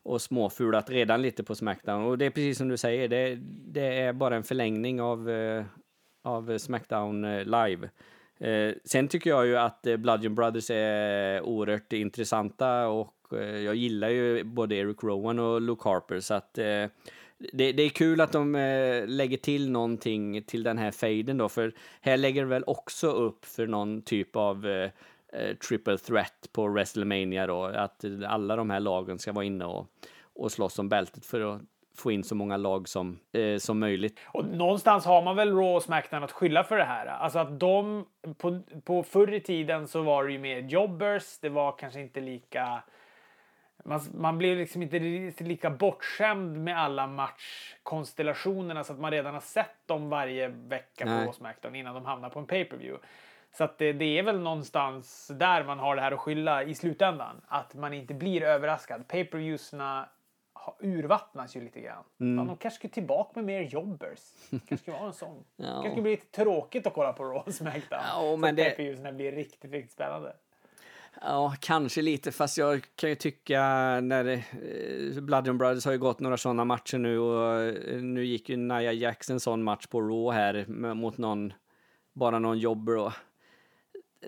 och småfulat redan lite på Smackdown. Och det är precis som du säger, det, det är bara en förlängning av, eh, av Smackdown eh, live. Eh, sen tycker jag ju att eh, Bludgeon Brothers är oerhört intressanta och jag gillar ju både Eric Rowan och Luke Harper så att det, det är kul att de eh, lägger till någonting till den här faden då, för här lägger det väl också upp för någon typ av eh, triple threat på WrestleMania då, att alla de här lagen ska vara inne och, och slåss om bältet för att få in så många lag som, eh, som möjligt. Och någonstans har man väl Raw och Smackdown att skylla för det här. Alltså att de, på, på förr i tiden så var det ju mer jobbers. Det var kanske inte lika... Man, man blev liksom inte li- lika bortskämd med alla matchkonstellationerna så att man redan har sett dem varje vecka på Nej. Raw och Smackdown innan de hamnar på en pay-per-view. Så att det, det är väl någonstans där man har det här att skylla i slutändan. Att man inte blir överraskad. Pay-per-viewsna ha- urvattnas ju lite grann. Fan, de kanske skulle tillbaka med mer jobbers. kanske skulle vara en sån. Ja. kanske skulle bli lite tråkigt att kolla på Raw och Smackdown. Ja, men det- pay-per-viewsna blir riktigt, riktigt spännande. Ja, kanske lite, fast jag kan ju tycka när det, eh, Bludgeon Brothers har ju gått några sådana matcher nu och eh, nu gick ju Nia en sån match på Raw här mot någon, bara någon jobber och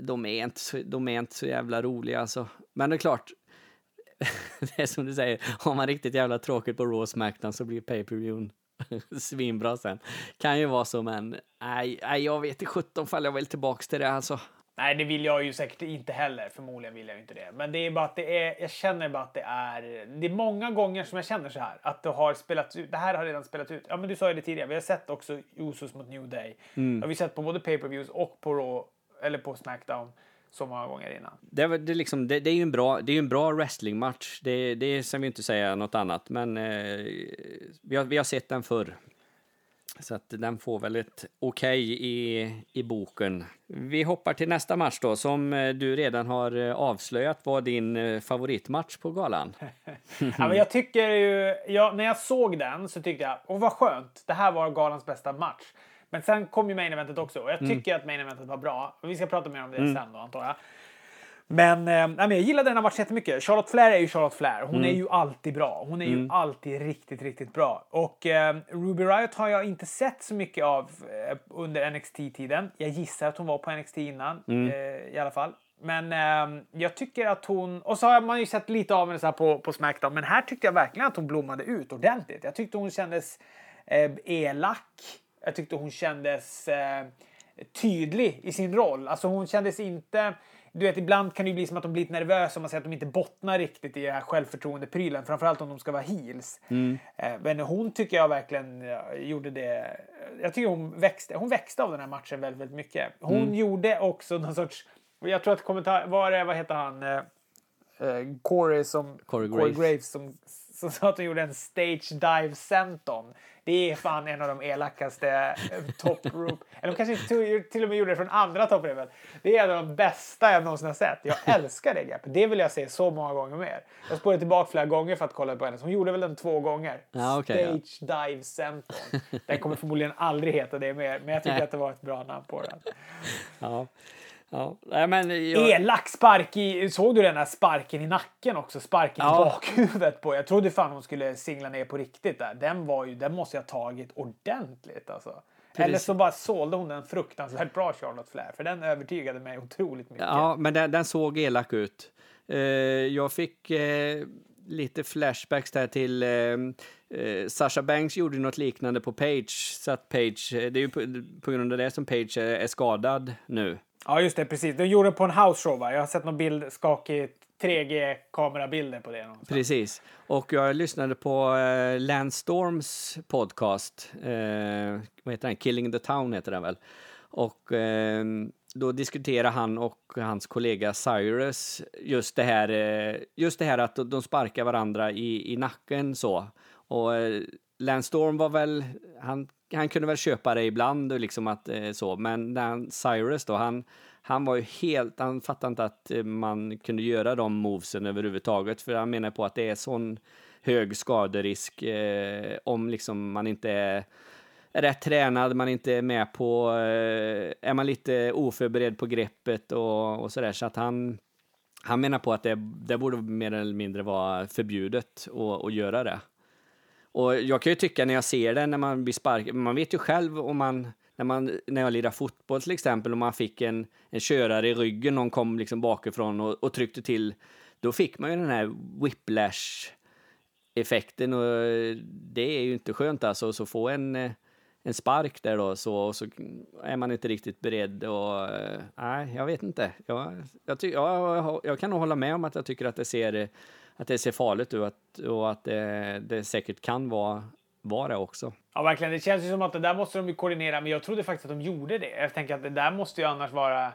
de är inte de är inte så jävla roliga alltså. Men det är klart, det är som du säger, har man riktigt jävla tråkigt på Raw Smackdown så blir pay-per-viewn svinbra sen. Kan ju vara så, men nej, nej jag vet inte sjutton fall jag vill tillbaks till det alltså. Nej, det vill jag ju säkert inte heller. Förmodligen vill jag inte det. Men det är bara att det är, jag känner bara att det är, det är många gånger som jag känner så här. Att det har spelats ut. Det här har redan spelats ut. Ja, men du sa ju det tidigare. Vi har sett också Usos mot New Day. Mm. Har vi sett på både pay-per-views och på Raw, eller på Smackdown så många gånger innan. Det, är, det, liksom, det, det är ju en bra, det är en bra wrestlingmatch. Det, det ska vi inte säga något annat, men eh, vi, har, vi har sett den förr. Så att den får väl ett okej okay i, i boken. Vi hoppar till nästa match då, som eh, du redan har eh, avslöjat var din eh, favoritmatch på galan. ja, men jag tycker ju, jag, när jag såg den så tyckte jag, åh vad skönt, det här var galans bästa match. Men sen kom ju main eventet också och jag mm. tycker mm. att main eventet var bra. Vi ska prata mer om det mm. sen då antar jag. Men, eh, men jag gillade den här matchen jättemycket. Charlotte Flair är ju Charlotte Flair. Hon mm. är ju alltid bra. Hon är ju mm. alltid riktigt, riktigt bra. Och eh, Ruby Riot har jag inte sett så mycket av eh, under NXT-tiden. Jag gissar att hon var på NXT innan mm. eh, i alla fall. Men eh, jag tycker att hon... Och så har man ju sett lite av henne så på, på Smackdown. Men här tyckte jag verkligen att hon blommade ut ordentligt. Jag tyckte hon kändes eh, elak. Jag tyckte hon kändes eh, tydlig i sin roll. Alltså hon kändes inte... Du vet, ibland kan det bli som att de blir lite nervösa om man säger att de inte bottnar riktigt i den här självförtroendeprylen. Framförallt om de ska vara heels. Mm. Eh, men hon tycker jag verkligen gjorde det. Jag tycker hon växte, hon växte av den här matchen väldigt, väldigt mycket. Hon mm. gjorde också någon sorts... Jag tror att kommentar... Var det, vad heter han? Eh, Corey som... Corey Graves. Corey Graves som, som sa att hon gjorde en stage dive senton. Det är fan en av de elakaste eh, top rope. Eller de kanske till och med gjorde det från andra top rope. Det är en av de bästa jag någonsin har sett. Jag älskar det greppet. Det vill jag se så många gånger mer. Jag spårade tillbaka flera gånger för att kolla på henne. Hon gjorde väl den två gånger. Ja, okay, Stage ja. Dive Center. Den kommer förmodligen aldrig heta det mer. Men jag tycker att det var ett bra namn på den. Ja. Ja, men jag... Elak spark i... Såg du den där sparken i nacken också? Sparken ja. i bakhuvudet på. Jag trodde fan hon skulle singla ner på riktigt där. Den var ju... Den måste jag ha tagit ordentligt alltså. Precis. Eller så bara sålde hon den fruktansvärt bra Charlotte Flair. För den övertygade mig otroligt mycket. Ja, men den, den såg elak ut. Uh, jag fick uh, lite flashbacks där till uh, Sasha Banks gjorde något liknande på Page. Så att Page, det är ju på, på grund av det som Page är, är skadad nu. Ja, just det. Precis. De gjorde det på en house show, va? Jag har sett någon bild, skakig 3G-kamerabilder på det. Någonstans. Precis. Och jag lyssnade på eh, Lance Storms podcast. Eh, vad heter den? Killing the Town heter den väl. Och eh, då diskuterar han och hans kollega Cyrus just det här, eh, just det här att de sparkar varandra i, i nacken så. Och eh, Lance Storm var väl, han han kunde väl köpa det ibland, liksom att eh, så, men den Cyrus då, han, han var ju helt, han fattade inte att eh, man kunde göra de movesen överhuvudtaget, för han menar på att det är sån hög skaderisk eh, om liksom man inte är rätt tränad, man inte är med på, eh, är man lite oförberedd på greppet och, och sådär, så att han, han menar på att det, det borde mer eller mindre vara förbjudet att, att göra det. Och jag kan ju tycka när jag ser det, när man blir sparkad, man vet ju själv om man, när, man, när jag lirar fotboll till exempel, och man fick en, en körare i ryggen, någon kom liksom bakifrån och, och tryckte till, då fick man ju den här whiplash effekten och det är ju inte skönt alltså, så få en, en spark där då så, och så är man inte riktigt beredd och eh, nej, jag vet inte. Jag, jag, ty, jag, jag kan nog hålla med om att jag tycker att det ser att det ser farligt ut och att, och att det, det säkert kan vara, vara det också. Ja, verkligen. Det känns ju som att det där måste de ju koordinera, men jag trodde faktiskt att de gjorde det. Jag tänker att det där måste ju annars vara...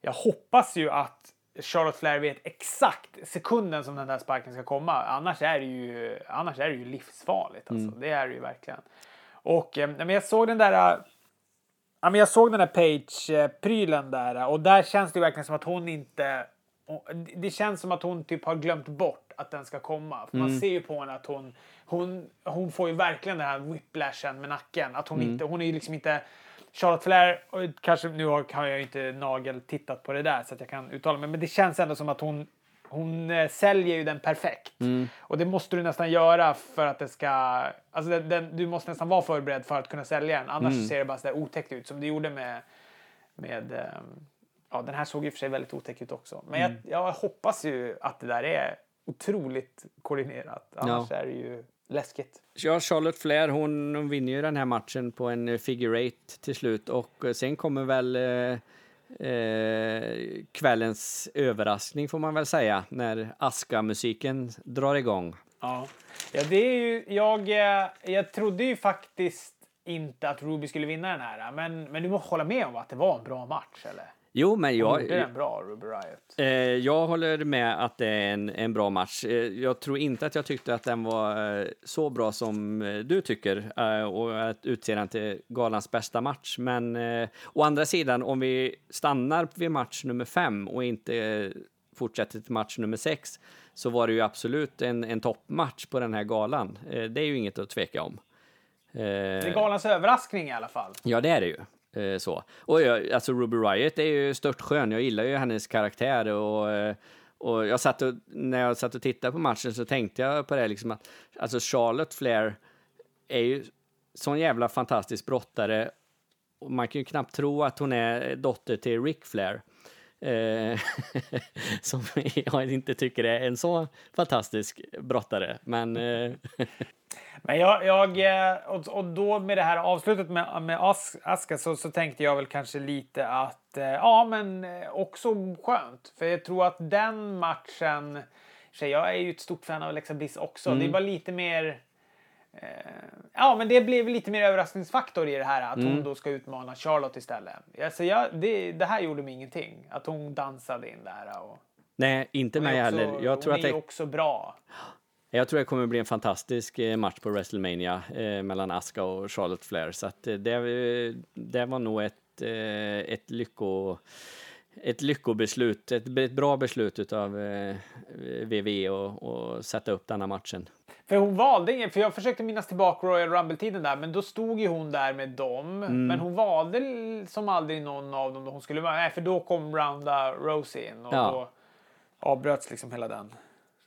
Jag hoppas ju att Charlotte Flair vet exakt sekunden som den där sparken ska komma. Annars är det ju, annars är det ju livsfarligt. Alltså. Mm. Det är det ju verkligen. Och eh, men jag såg den där... Ja, men jag såg den där Page-prylen där och där känns det verkligen som att hon inte... Det känns som att hon typ har glömt bort att den ska komma. För mm. Man ser ju på henne att hon, hon, hon får ju verkligen den här whiplashen med nacken. Att hon, mm. inte, hon är ju liksom inte... Charlotte Flair, kanske nu har jag inte nagel tittat på det där så att jag kan uttala mig, men det känns ändå som att hon hon eh, säljer ju den perfekt. Mm. Och det måste du nästan göra för att det ska... Alltså den, den, du måste nästan vara förberedd för att kunna sälja den. Annars mm. ser det bara så otäckt ut som det gjorde med... med um, ja, den här såg i och för sig väldigt otäck ut också. Men mm. jag, jag, hoppas ju att det där är otroligt koordinerat. Annars ja. är det ju läskigt. Ja, Charlotte Flair hon vinner ju den här matchen på en figure eight till slut och sen kommer väl eh, eh, kvällens överraskning får man väl säga när Aska-musiken drar igång. Ja, ja det är ju, jag, eh, jag trodde ju faktiskt inte att Ruby skulle vinna den här, men, men du måste hålla med om att det var en bra match, eller? Jo, men jag... Gjorde den bra, Ruby Riot? Eh, jag håller med att det är en, en bra match. Eh, jag tror inte att jag tyckte att den var eh, så bra som eh, du tycker eh, och att utse den till galans bästa match. Men eh, å andra sidan, om vi stannar vid match nummer fem och inte fortsätter till match nummer sex så var det ju absolut en, en toppmatch på den här galan. det är ju inget att tveka om. det är galans överraskning i alla fall. Ja, det är det ju. Eh, så. Och jag, alltså Ruby Riot är ju stört skön. Jag gillar ju hennes karaktär och, eh, och jag satt och, när jag satt och tittade på matchen så tänkte jag på det liksom att alltså Charlotte Flair är ju sån jävla fantastisk brottare och man kan ju knappt tro att hon är dotter till Rick Flair. Eh, som jag inte tycker är en så fantastisk brottare, men... Eh, Men jag, jag eh, och, då med det här avslutet med, med Aska så, så tänkte jag väl kanske lite att eh, ja, men eh, också skönt. För jag tror att den matchen, jag är ju ett stort fan av Alexa Bliss också. Mm. Det var lite mer Ja, men det blev lite mer överraskningsfaktor i det här att mm. hon då ska utmana Charlotte istället. Alltså, jag, det, det här gjorde mig ingenting. Att hon dansade in där. Och, Nej, inte mig heller. Jag tror hon att det... är också bra. Jag tror det kommer bli en fantastisk eh, match på WrestleMania eh, mellan Aska och Charlotte Flair. Så att eh, det, det var nog ett, eh, ett, lycko, ett lyckobeslut, ett, ett bra beslut av eh, WWE att sätta upp denna matchen. För hon valde för jag försökte minnas tillbaka Royal Rumble-tiden där, men då stod ju hon där med dem. Mm. Men hon valde som aldrig någon av dem då hon skulle vara, nej för då kom Rounda Rosie in och ja. då avbröts liksom hela den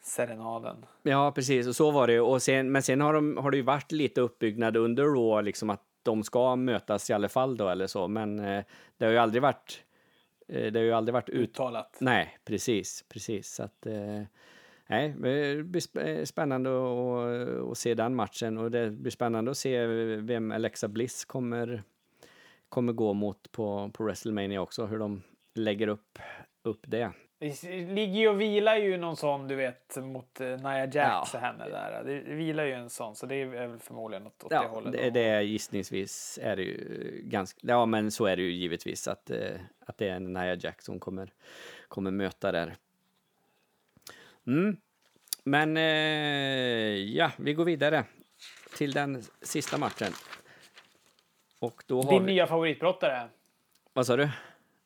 serenaden. Ja, precis. Och så var det och sen, Men sen har, de, har det ju varit lite uppbyggnad under Raw, liksom att de ska mötas i alla fall då eller så. Men eh, det har ju aldrig varit... Eh, det har ju aldrig varit uttalat. Nej, precis, precis. Så att... Eh, nej, det blir eh, spännande att, att se den matchen och det blir spännande att se vem Alexa Bliss kommer, kommer gå mot på, på WrestleMania också, hur de lägger upp, upp det. Det ligger ju och vilar ju någon sån, du vet, mot uh, Nia Jax ja. henne där. Det vilar ju en sån, så det är väl förmodligen åt, åt ja, det hållet. Det, det är gissningsvis är det ju ganska, ja men så är det ju givetvis att, uh, att det är Nia Jax som kommer, kommer möta där. Mm. Men uh, ja, vi går vidare till den sista matchen. Och då har Din vi... nya favoritbrottare. Vad sa du?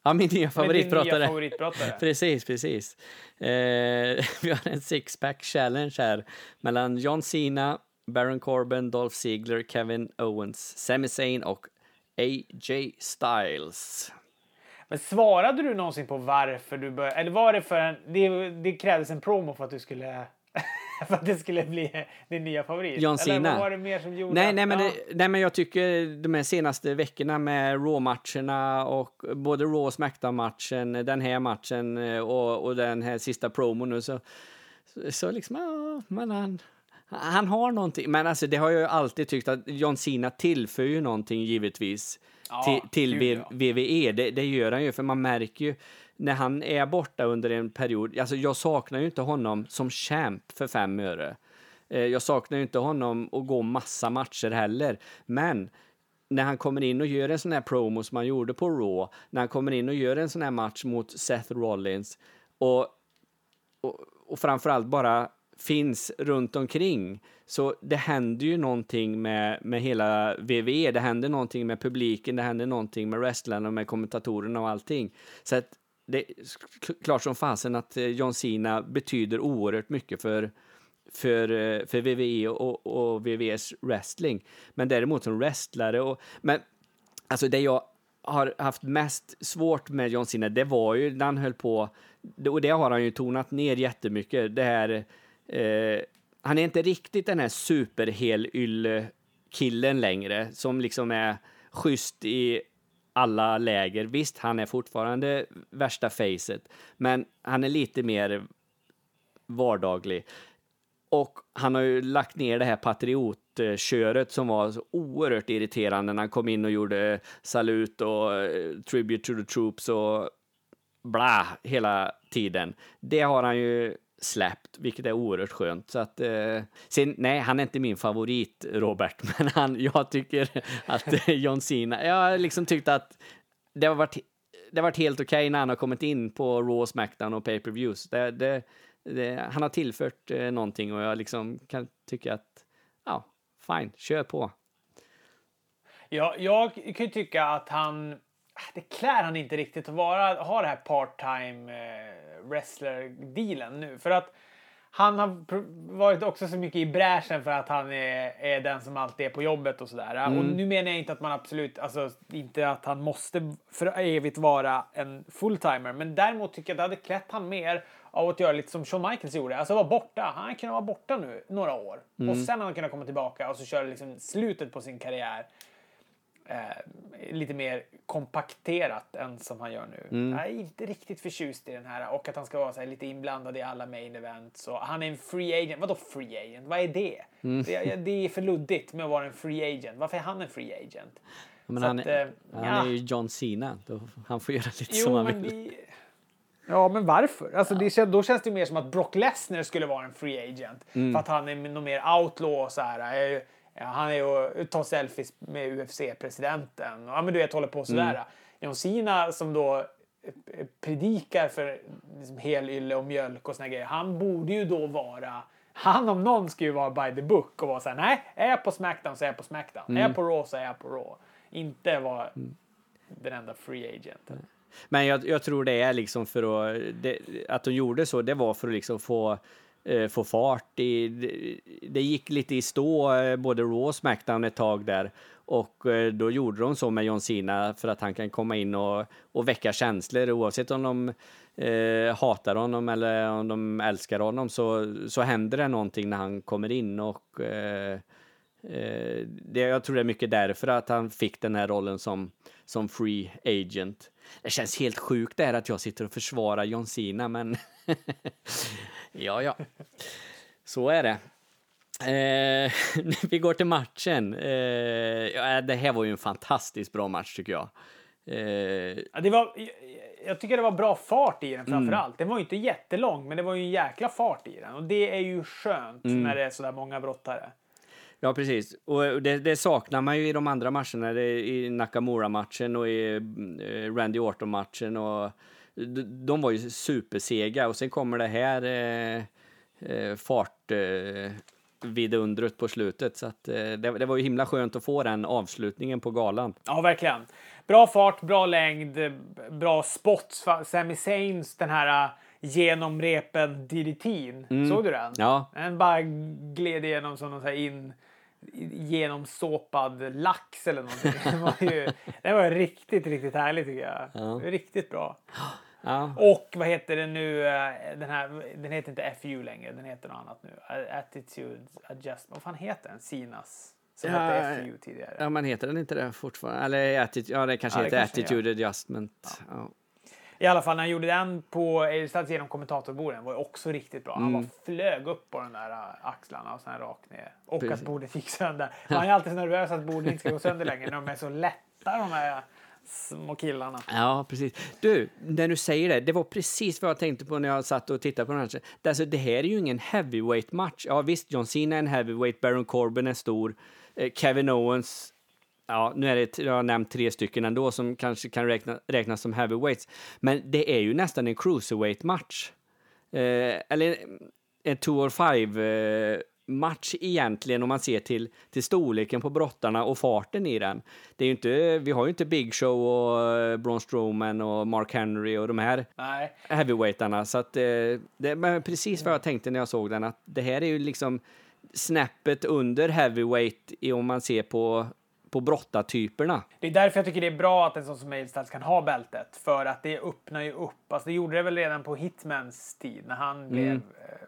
Ja, min nya favoritbrottare. Nya favoritbrottare. precis, precis. Eh, vi har en sixpack challenge här mellan John Cena, Baron Corbin, Dolph Ziggler, Kevin Owens, Sami Zayn och AJ Styles. Men svarade du någonsin på varför du började? Eller var det för en... Det, det krävdes en promo för att du skulle för att det skulle bli din nya favorit? John Cena. Eller var det mer som gjorde nej, nej, men det, nej, men jag tycker de här senaste veckorna med Raw-matcherna och både Raw och Smackdown-matchen, den här matchen eh, och, och den här sista promon nu så, så, liksom, ja, men han, han har någonting. Men alltså det har jag ju alltid tyckt att John Cena tillför ju någonting givetvis ja, till, till VVE. Det, det gör han ju, för man märker ju när han är borta under en period, alltså jag saknar ju inte honom som champ för fem öre. Eh, jag saknar ju inte honom att gå massa matcher heller, men när han kommer in och gör en sån här promo som han gjorde på Raw, när han kommer in och gör en sån här match mot Seth Rollins och, och, och framförallt bara finns runt omkring. Så det händer ju någonting med, med hela VVE. det händer någonting med publiken, det händer någonting med wrestlarna och med kommentatorerna och allting. Så att det är klart som fasen att eh, John Cena betyder oerhört mycket för, för, eh, för VVE och, och VVEs wrestling. Men däremot som wrestlare och... Men alltså det jag har haft mest svårt med John Cena, det var ju när han höll på, och det har han ju tonat ner jättemycket, det här... Eh, han är inte riktigt den här superhelylle-killen längre, som liksom är schysst i alla läger. Visst, han är fortfarande värsta facet, men han är lite mer vardaglig. och han har ju lagt ner det här patriotköret som var så oerhört irriterande när han kom in och gjorde eh, salut och eh, tribute to the troops och bla hela tiden. Det har han ju släppt, vilket är oerhört skönt. Så att, eh, sen, nej, han är inte min favorit, Robert, men han, jag tycker att John Cena, jag har liksom tyckt att det har varit, det har varit helt okej okay när han har kommit in på Raw, Smackdown och pay-per-views. Det, det, det, han har tillfört eh, någonting och jag liksom kan tycka att, ja, fine, kör på. Ja, jag kan ju tycka att han det klär han inte riktigt att vara, ha det här part-time eh, wrestler-dealen nu. För att han har varit också så mycket i bräschen för att han är, är den som alltid är på jobbet och sådär. Mm. Och nu menar jag inte att man absolut, alltså inte att han måste för evigt vara en fulltimer. Men däremot tycker jag att det hade klätt han mer av att göra lite som Shawn Michaels gjorde. Alltså vara borta. Han kunde vara borta nu några år. Mm. Och sen hade han kunnat komma tillbaka och så köra liksom slutet på sin karriär eh, lite mer kompakterat än som han gör nu. Mm. Jag är inte riktigt förtjust i den här och att han ska vara så lite inblandad i alla main events. Och han är en free agent. Vadå free agent? Vad är det? Mm. Det, det, är för luddigt med att vara en free agent. Varför är han en free agent? Men han, att, är, eh, han ja. är ju John Cena. Han får göra lite jo, som han vill. Det, Ja, men varför? Alltså, ja. det, då känns det mer som att Brock Lesnar skulle vara en free agent. Mm. För att han är någon mer outlaw så här. Eh, Ja, han är och tar selfies med UFC-presidenten. Ja, men du vet, håller på sådär. Mm. John Cena som då eh, predikar för liksom helylle och mjölk och såna grejer. Han borde ju då vara han om någon ska ju vara by the book och vara såhär, nej, är jag på Smackdown så är jag på Smackdown. Mm. Är jag mm. på Raw så är jag på Raw. Inte vara mm. den enda free agenten. Men jag, jag, tror det är liksom för att, det, att de gjorde så, det var för att liksom få eh, Eh, få fart. I, det, gick lite i stå, eh, både Raw och Smackdown ett tag där. Och eh, då gjorde de så med John Cena för att han kan komma in och, och väcka känslor oavsett om de eh, hatar honom eller om de älskar honom så, så händer det någonting när han kommer in och eh, eh, det, jag tror det är mycket därför att han fick den här rollen som, som free agent. Det känns helt sjukt det här att jag sitter och försvarar John Cena men Ja, ja. Så är det. Eh, vi går till matchen. Eh, ja, det här var ju en fantastiskt bra match tycker jag. Eh, ja, det var, jag tycker det var bra fart i den framför mm. allt. Den var ju inte jättelång, men det var ju en jäkla fart i den. Och det är ju skönt mm. när det är sådär många brottare. Ja, precis. Och det, det, saknar man ju i de andra matcherna. Det, I Nakamura-matchen och i eh, Randy Orton-matchen. Och de var ju supersega och sen kommer det här eh, eh, fart eh, vidundret på slutet. Så att, eh, det, det, var ju himla skönt att få den avslutningen på galan. Ja, verkligen. Bra fart, bra längd, bra spots. Sami Zains, den här uh, genom repen DDT'n. Mm. Såg du den? Ja. Den bara gled igenom som någon så här in genomsåpad lax eller någonting. Det var ju det var riktigt, riktigt härligt tycker jag. Ja. Riktigt bra. Ja. Och vad heter det nu? Eh, den här, den heter inte FU längre, den heter något annat nu. Attitude Adjustment. Vad fan heter den? Sinas? Som ja, hette FU tidigare. Ja, men heter den inte det fortfarande? Eller attitude, ja, det kanske ja, heter kanske Attitude Adjustment. Ja. I alla fall när han gjorde den på Satt genom kommentatorborden var också riktigt bra. Han mm. bara flög upp på de där äh, axlarna och sen rakt ner. Och Precis. att bordet gick sönder. Man är alltid så nervös att bordet inte ska gå sönder längre när de är så lätta de här små killarna. Ja, precis. Du, när du säger det, det var precis vad jag tänkte på när jag satt och tittade på den här. Alltså, det här är ju ingen heavyweight match. Ja, visst, John Cena är en heavyweight, Baron Corbin är stor, eh, Kevin Owens Ja, nu är det, jag har nämnt tre stycken ändå som kanske kan räkna, räknas som heavyweights. Men det är ju nästan en cruiserweight-match. Eh, eller en two or five eh, match egentligen om man ser till, till storleken på brottarna och farten i den. Det är inte, vi har ju inte Big Show och eh, Braun Strowman och Mark Henry och de här Nej. heavyweightarna. Så att, eh, det är precis vad jag tänkte när jag såg den, att det här är ju liksom snäppet under heavyweight om man ser på på brottartyperna. Det är därför jag tycker det är bra att en sån som Mailstats kan ha bältet. För att det öppnar ju upp. Alltså det gjorde det väl redan på Hitmans tid när han mm. blev eh,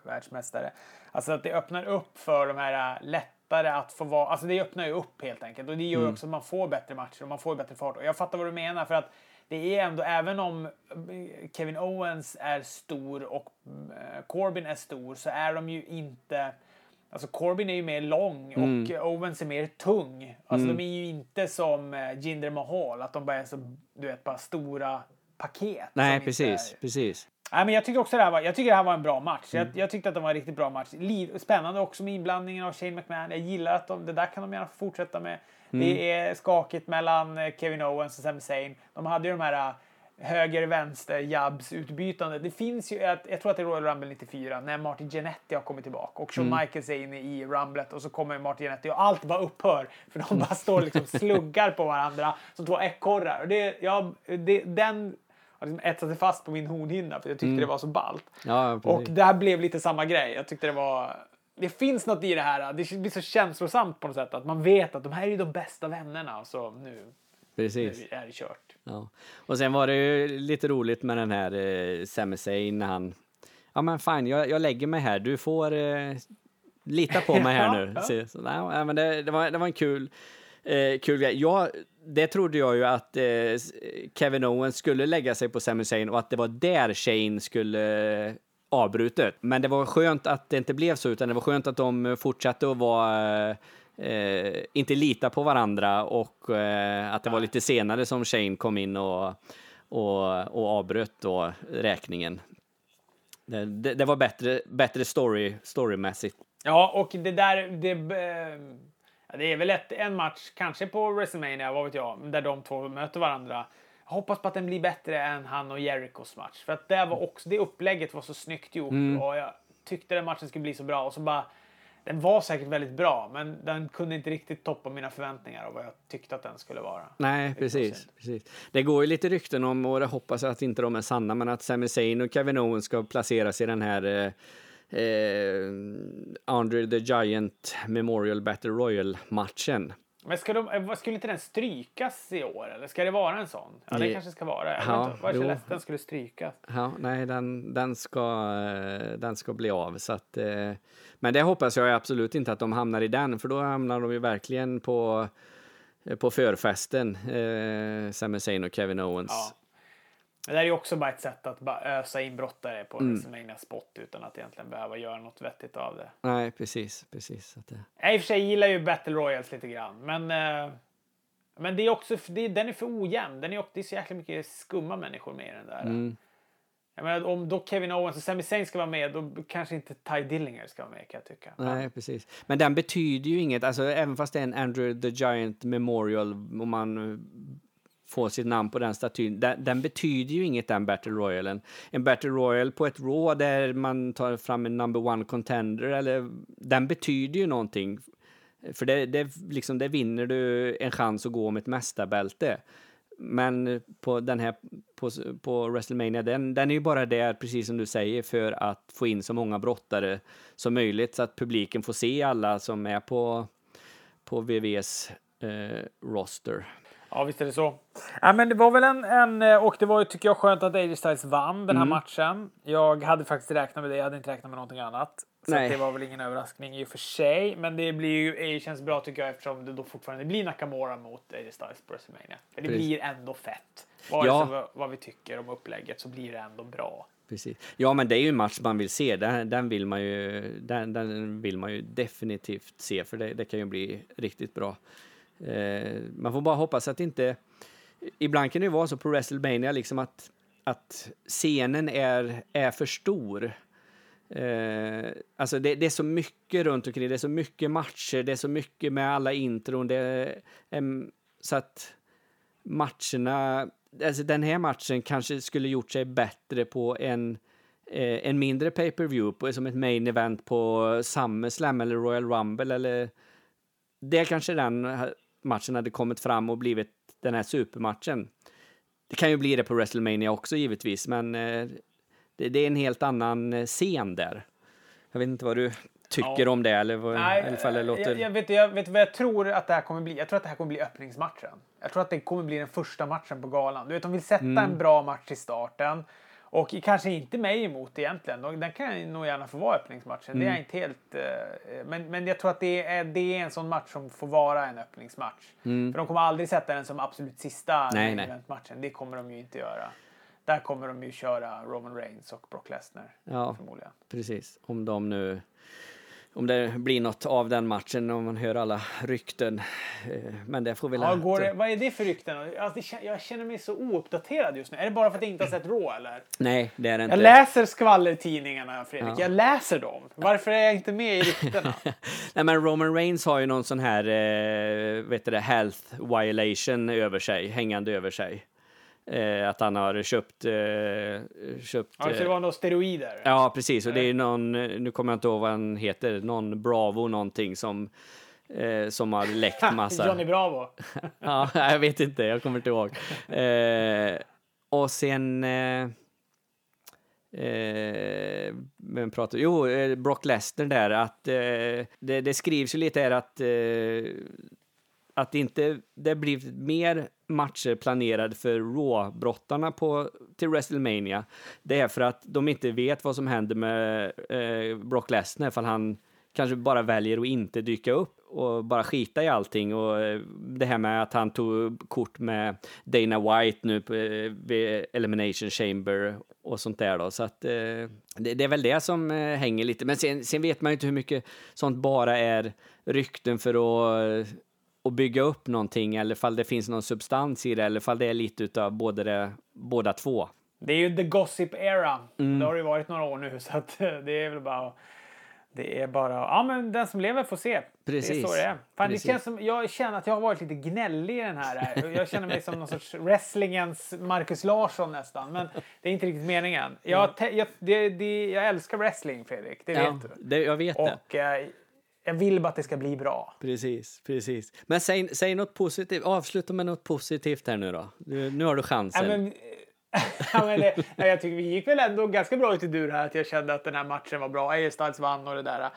världsmästare. Alltså att det öppnar upp för de här äh, lättare att få vara, alltså det öppnar ju upp helt enkelt och det gör mm. också att man får bättre matcher och man får bättre fart. Och jag fattar vad du menar för att det är ändå, även om äh, Kevin Owens är stor och äh, Corbin är stor så är de ju inte Alltså Corbin är ju mer lång och Owens är mer tung. Alltså de är ju inte som Jinder Mahal, att de bara är så, du vet, bara stora paket. Nej, precis, precis. Nej, men jag tycker också det här var, jag tycker det här var en bra match. Jag, jag tyckte att det var en riktigt bra match. Liv, spännande också med inblandningen av Shane McMahon. Jag gillar att de, det där kan de gärna fortsätta med. Det är skakigt mellan eh, Kevin Owens och Sami Zayn. De hade ju de här eh, höger-vänster jabs utbytande. Det finns ju, jag, jag tror att det är Royal Rumble 94 när Martin Jannetty har kommit tillbaka och Shawn Michaels är inne i Rumblet och så kommer Martin Jannetty och allt bara upphör för de bara står liksom sluggar på varandra som två ekorrar. Och det, ja, det, den har liksom etsat sig fast på min hornhinna för jag tyckte det var så ballt. Ja, Och det här blev lite samma grej. Jag tyckte det var... Det finns något i det här. Det blir så känslosamt på något sätt. Att man vet att de här är de bästa vännerna. Och så nu, precis. nu är det kört. Ja. Och sen var det ju lite roligt med den här eh, Zayn när han... Ja men fine, jag, jag lägger mig här. Du får eh, lita på mig här Ja, nu. ja. Så, så, nej, ja, men det, det, var, det var en kul, eh, kul grej. Jag, det trodde jag ju att eh, Kevin Owens skulle lägga sig på Sami Zayn och att det var där Shane skulle eh, avbrutet. Men det var skönt att det inte blev så, utan det var skönt att de fortsatte att vara eh, inte lita på varandra och eh, att det var lite senare som Shane kom in och, och, och avbröt då räkningen. Det, det, det var bättre, bättre story, storymässigt. Ja, och det där... Det, eh, det är väl ett, en match, kanske på WrestleMania, vad vet jag, där de två möter varandra. Jag hoppas på att den blir bättre än han och Jericos match. För att det, var också, det upplägget var så snyggt gjort och jag tyckte den matchen skulle bli så bra. Och så bara, den var säkert väldigt bra, men den kunde inte riktigt toppa mina förväntningar och vad jag tyckte att den skulle vara. Nej, precis, precis. Det går ju lite rykten om, och jag hoppas att inte de är sanna, men att Sami Zayn och Kevin Owens ska placeras i den här eh, eh, Andre the Giant Memorial Battle Royal-matchen. Men ska de, eh, skulle inte den strykas i år? Eller ska det vara en sån? Ja, det Det- kanske ska vara. Jag Ja, var så den skulle strykas. Ja, nej, den, den, ska, eh, den ska bli av. Så att, eh, men det hoppas jag absolut inte att de hamnar i den, för då hamnar de ju verkligen på, på förfesten, eh, Sami Zayn och Kevin Owens. Ja. Men det här är ju också bara ett sätt att bara ösa in brottare på Mm. en WrestleMania spot utan att egentligen behöva göra något vettigt av det. Nej, precis, precis. Att det, Jag i och för sig gillar ju Battle Royals lite grann, men eh, men det är också, det, är- den är för ojämn. Den är, det är så jäkla mycket skumma människor med i den där. Mm. Jag menar, om då Kevin Owens och Sami Zayn ska vara med, då kanske inte Ty Dillinger ska vara med kan jag tycka. Nej, precis. Men den betyder ju inget, alltså även fast det är en Andrew the Giant Memorial, om man få får sitt namn på den statyn, den, den betyder ju inget den Battle Royalen. En Battle Royal på ett Raw där man tar fram en number one contender, eller, den betyder ju någonting. För det, det, liksom, det vinner du en chans att gå om ett mästarbälte. Men på den här på, på WrestleMania, den, den är ju bara där, precis som du säger, för att få in så många brottare som möjligt så att publiken får se alla som är på, på VVs eh, roster. Ja, visst är det så. Ja, men det var väl en, en eh, och det var ju, tycker jag, skönt att AJ Styles vann den här Mm. matchen. Jag hade faktiskt räknat med det, jag hade inte räknat med någonting annat. Så det var väl ingen överraskning i och för sig. Men det blir ju, känns bra tycker jag eftersom det då fortfarande blir Nakamura mot AJ Styles på WrestleMania. För det Precis. blir ändå fett. Vare Ja. sig vad, vad vi tycker om upplägget så blir det ändå bra. Precis. Ja, men det är ju en match man vill se. Den, den, vill, man ju, den, den vill man ju definitivt se, för det, det kan ju bli riktigt bra. Eh, man får bara hoppas att inte... Ibland kan det ju vara så på WrestleMania liksom att, att scenen är, är för stor. Eh, alltså det, det är så mycket runt omkring, det är så mycket matcher, det är så mycket med alla intron. Det är, em, så att matcherna, alltså den här matchen kanske skulle gjort sig bättre på en, eh, en mindre pay-per-view, som ett main event på SummerSlam eller Royal Rumble eller det kanske den matchen hade kommit fram och blivit den här supermatchen. Det kan ju bli det på WrestleMania också givetvis, men eh, det, det är en helt annan eh, scen där. Jag vet inte vad du tycker Ja. om det eller, vad, Nej, eller det låter... jag, jag, vet, jag vet vad jag tror att det här kommer bli. Jag tror att det här kommer bli öppningsmatchen. Jag tror att det kommer bli den första matchen på galan. Du vet, de vill sätta Mm. en bra match i starten. Och kanske inte mig emot egentligen. Den kan nog gärna få vara öppningsmatchen. Det är Mm. inte helt... eh, men, men jag tror att det är, det är en sån match som får vara en öppningsmatch. För de kommer aldrig sätta den som absolut sista Mm. Nej, nej. Det kommer de ju inte göra. Där kommer de ju köra Roman Reigns och Brock Lesnar. Ja. Förmodligen. Precis, om de nu om det blir något av den matchen om man hör alla rykten. Eh, men det får vi ja, går det, Vad är det för rykten? Alltså, jag känner mig så ouppdaterad just nu. Är det bara för att jag inte har sett Raw eller? Nej, det är det inte. Jag läser skvallertidningarna Fredrik. Ja. Jag läser dem. Varför är jag inte med i ryktena? Nej, men Roman Reigns har ju någon sån här, eh, vet du det, health violation över sig, hängande över sig. Eh, att han har köpt... Eh, köpt ja, så det var några steroider? Ja, precis. Och det är någon, nu kommer jag inte ihåg vad han heter, någon Bravo någonting som, eh, som har läckt massa... Johnny Bravo? ja, jag vet inte, jag kommer inte ihåg. Eh, och sen... Eh, Eh, men pratar, jo, eh, Brock Lesnar där, att eh, det, det, skrivs ju lite här att eh, att det inte det blir mer matcher planerade för Raw-brottarna till WrestleMania. Det är för att de inte vet vad som händer med eh, Brock Lesnar, ifall han kanske bara väljer att inte dyka upp och bara skita i allting. Och eh, det här med att han tog kort med Dana White nu på, eh, vid Elimination Chamber och sånt där då. Så att eh, det, det, är väl det som eh, hänger lite. Men sen, sen vet man ju inte hur mycket sånt bara är rykten för att eh, och bygga upp någonting eller fall det finns någon substans i det eller fall det är lite utav både det, båda två. Det är ju the gossip era. Mm. Det har ju varit några år nu så att det är väl bara det är bara, ja men den som lever får se. Precis. Det är så det är. Fan, det känns som, jag känner att jag har varit lite gnällig i den här. Jag känner mig som någon sorts wrestlingens Marcus Larsson nästan. Men det är inte riktigt meningen. Jag, jag, det, det, jag älskar wrestling Fredrik, det ja, vet du. Det, jag vet Och, det. Eh, jag vill bara att det ska bli bra. Precis, precis. Men säg, säg något positivt. Avsluta med något positivt här nu då. Du, nu har du chansen. Ja, men, ja, men det, jag tycker vi gick väl ändå ganska bra ut i dur här. Att jag kände att den här matchen var bra. Styles vann och det där.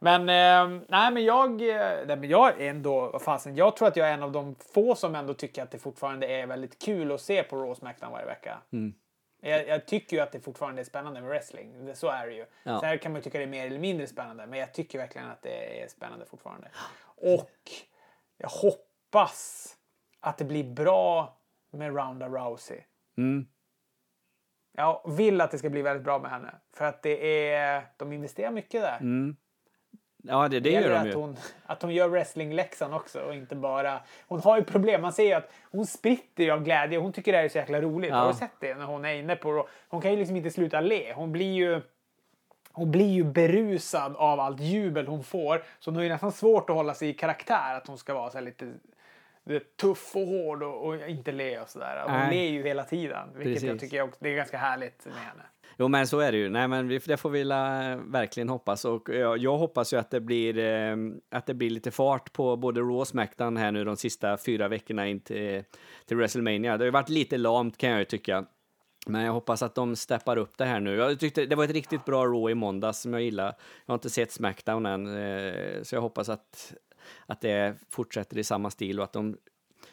Men eh, nej, men jag, eh, nej, men jag är ändå, vad fasen, jag tror att jag är en av de få som ändå tycker att det fortfarande är väldigt kul att se på Raw Smackdown varje vecka. Mm. Jag, jag, tycker ju att det fortfarande är spännande med wrestling. Så är det ju. Ja. Sen kan man ju tycka det är mer eller mindre spännande. Men jag tycker verkligen att det är spännande fortfarande. Och jag hoppas att det blir bra med Ronda Rousey. Mm. Jag vill att det ska bli väldigt bra med henne. För att det är, de investerar mycket där. Mm. Ja, det, det gör de att ju. Hon, att hon gör wrestlingläxan också och inte bara... Hon har ju problem. Man ser ju att hon spritter ju av glädje. Hon tycker det här är så jäkla roligt. Ja. Har du sett det när hon är inne på... Hon kan ju liksom inte sluta le. Hon blir ju... Hon blir ju berusad av allt jubel hon får. Så hon har ju nästan svårt att hålla sig i karaktär. Att hon ska vara så lite tuff och hård och, och inte le och sådär. Hon Nej. ler ju hela tiden. Vilket Precis. jag tycker det är ganska härligt med henne. Jo, men så är det ju. Nej, men det får vi la, verkligen hoppas. Och eh, jag, jag hoppas ju att det, blir, eh, att det blir lite fart på både Raw och Smackdown här nu de sista fyra veckorna in till, eh, till WrestleMania. Det har ju varit lite lamt kan jag ju tycka. Men jag hoppas att de steppar upp det här nu. Jag tyckte det var ett riktigt bra Raw i måndags som jag gillar. Jag har inte sett Smackdown än, eh, så jag hoppas att, att det fortsätter i samma stil och att de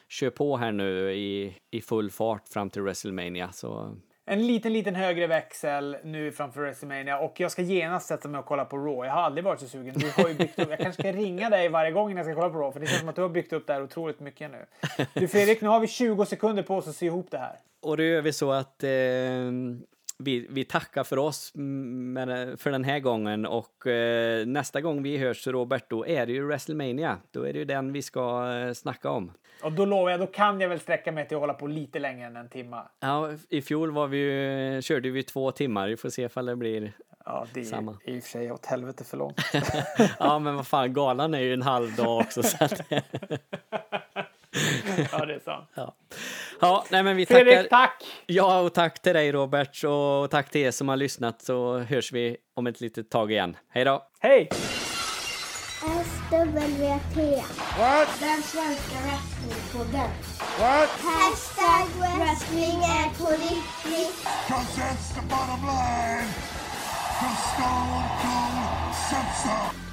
kör på här nu i, i full fart fram till WrestleMania. Så en liten, liten högre växel nu framför WrestleMania och jag ska genast sätta mig och kolla på Raw. Jag har aldrig varit så sugen. Du har ju byggt upp, jag kanske ska ringa dig varje gång när jag ska kolla på Raw för det känns som att du har byggt upp det här otroligt mycket nu. Du Fredrik, nu har vi 20 sekunder på oss att sy ihop det här. Och då gör vi så att eh, vi, vi tackar för oss med, för den här gången och eh, nästa gång vi hörs Robert, då är det ju WrestleMania. Då är det ju den vi ska eh, snacka om. Och då lovar jag, då kan jag väl sträcka mig till att hålla på lite längre än en timme. Ja, i fjol var vi, körde vi två timmar. Vi får se ifall det blir Ja, det är samma. i och för sig åt helvete för långt. ja, men vad fan, galan är ju en halv dag också. Ja, det är sant. Ja. Ja, nej, men vi Fredrik, tackar. tack! Ja, och tack till dig Robert och tack till er som har lyssnat så hörs vi om ett litet tag igen. Hej då! Hej! SWT. What? Den svenska wrestlingpodden. What? Hashtag wrestling är på riktigt. Cause that's the bottom line. Cause Stone Cold so.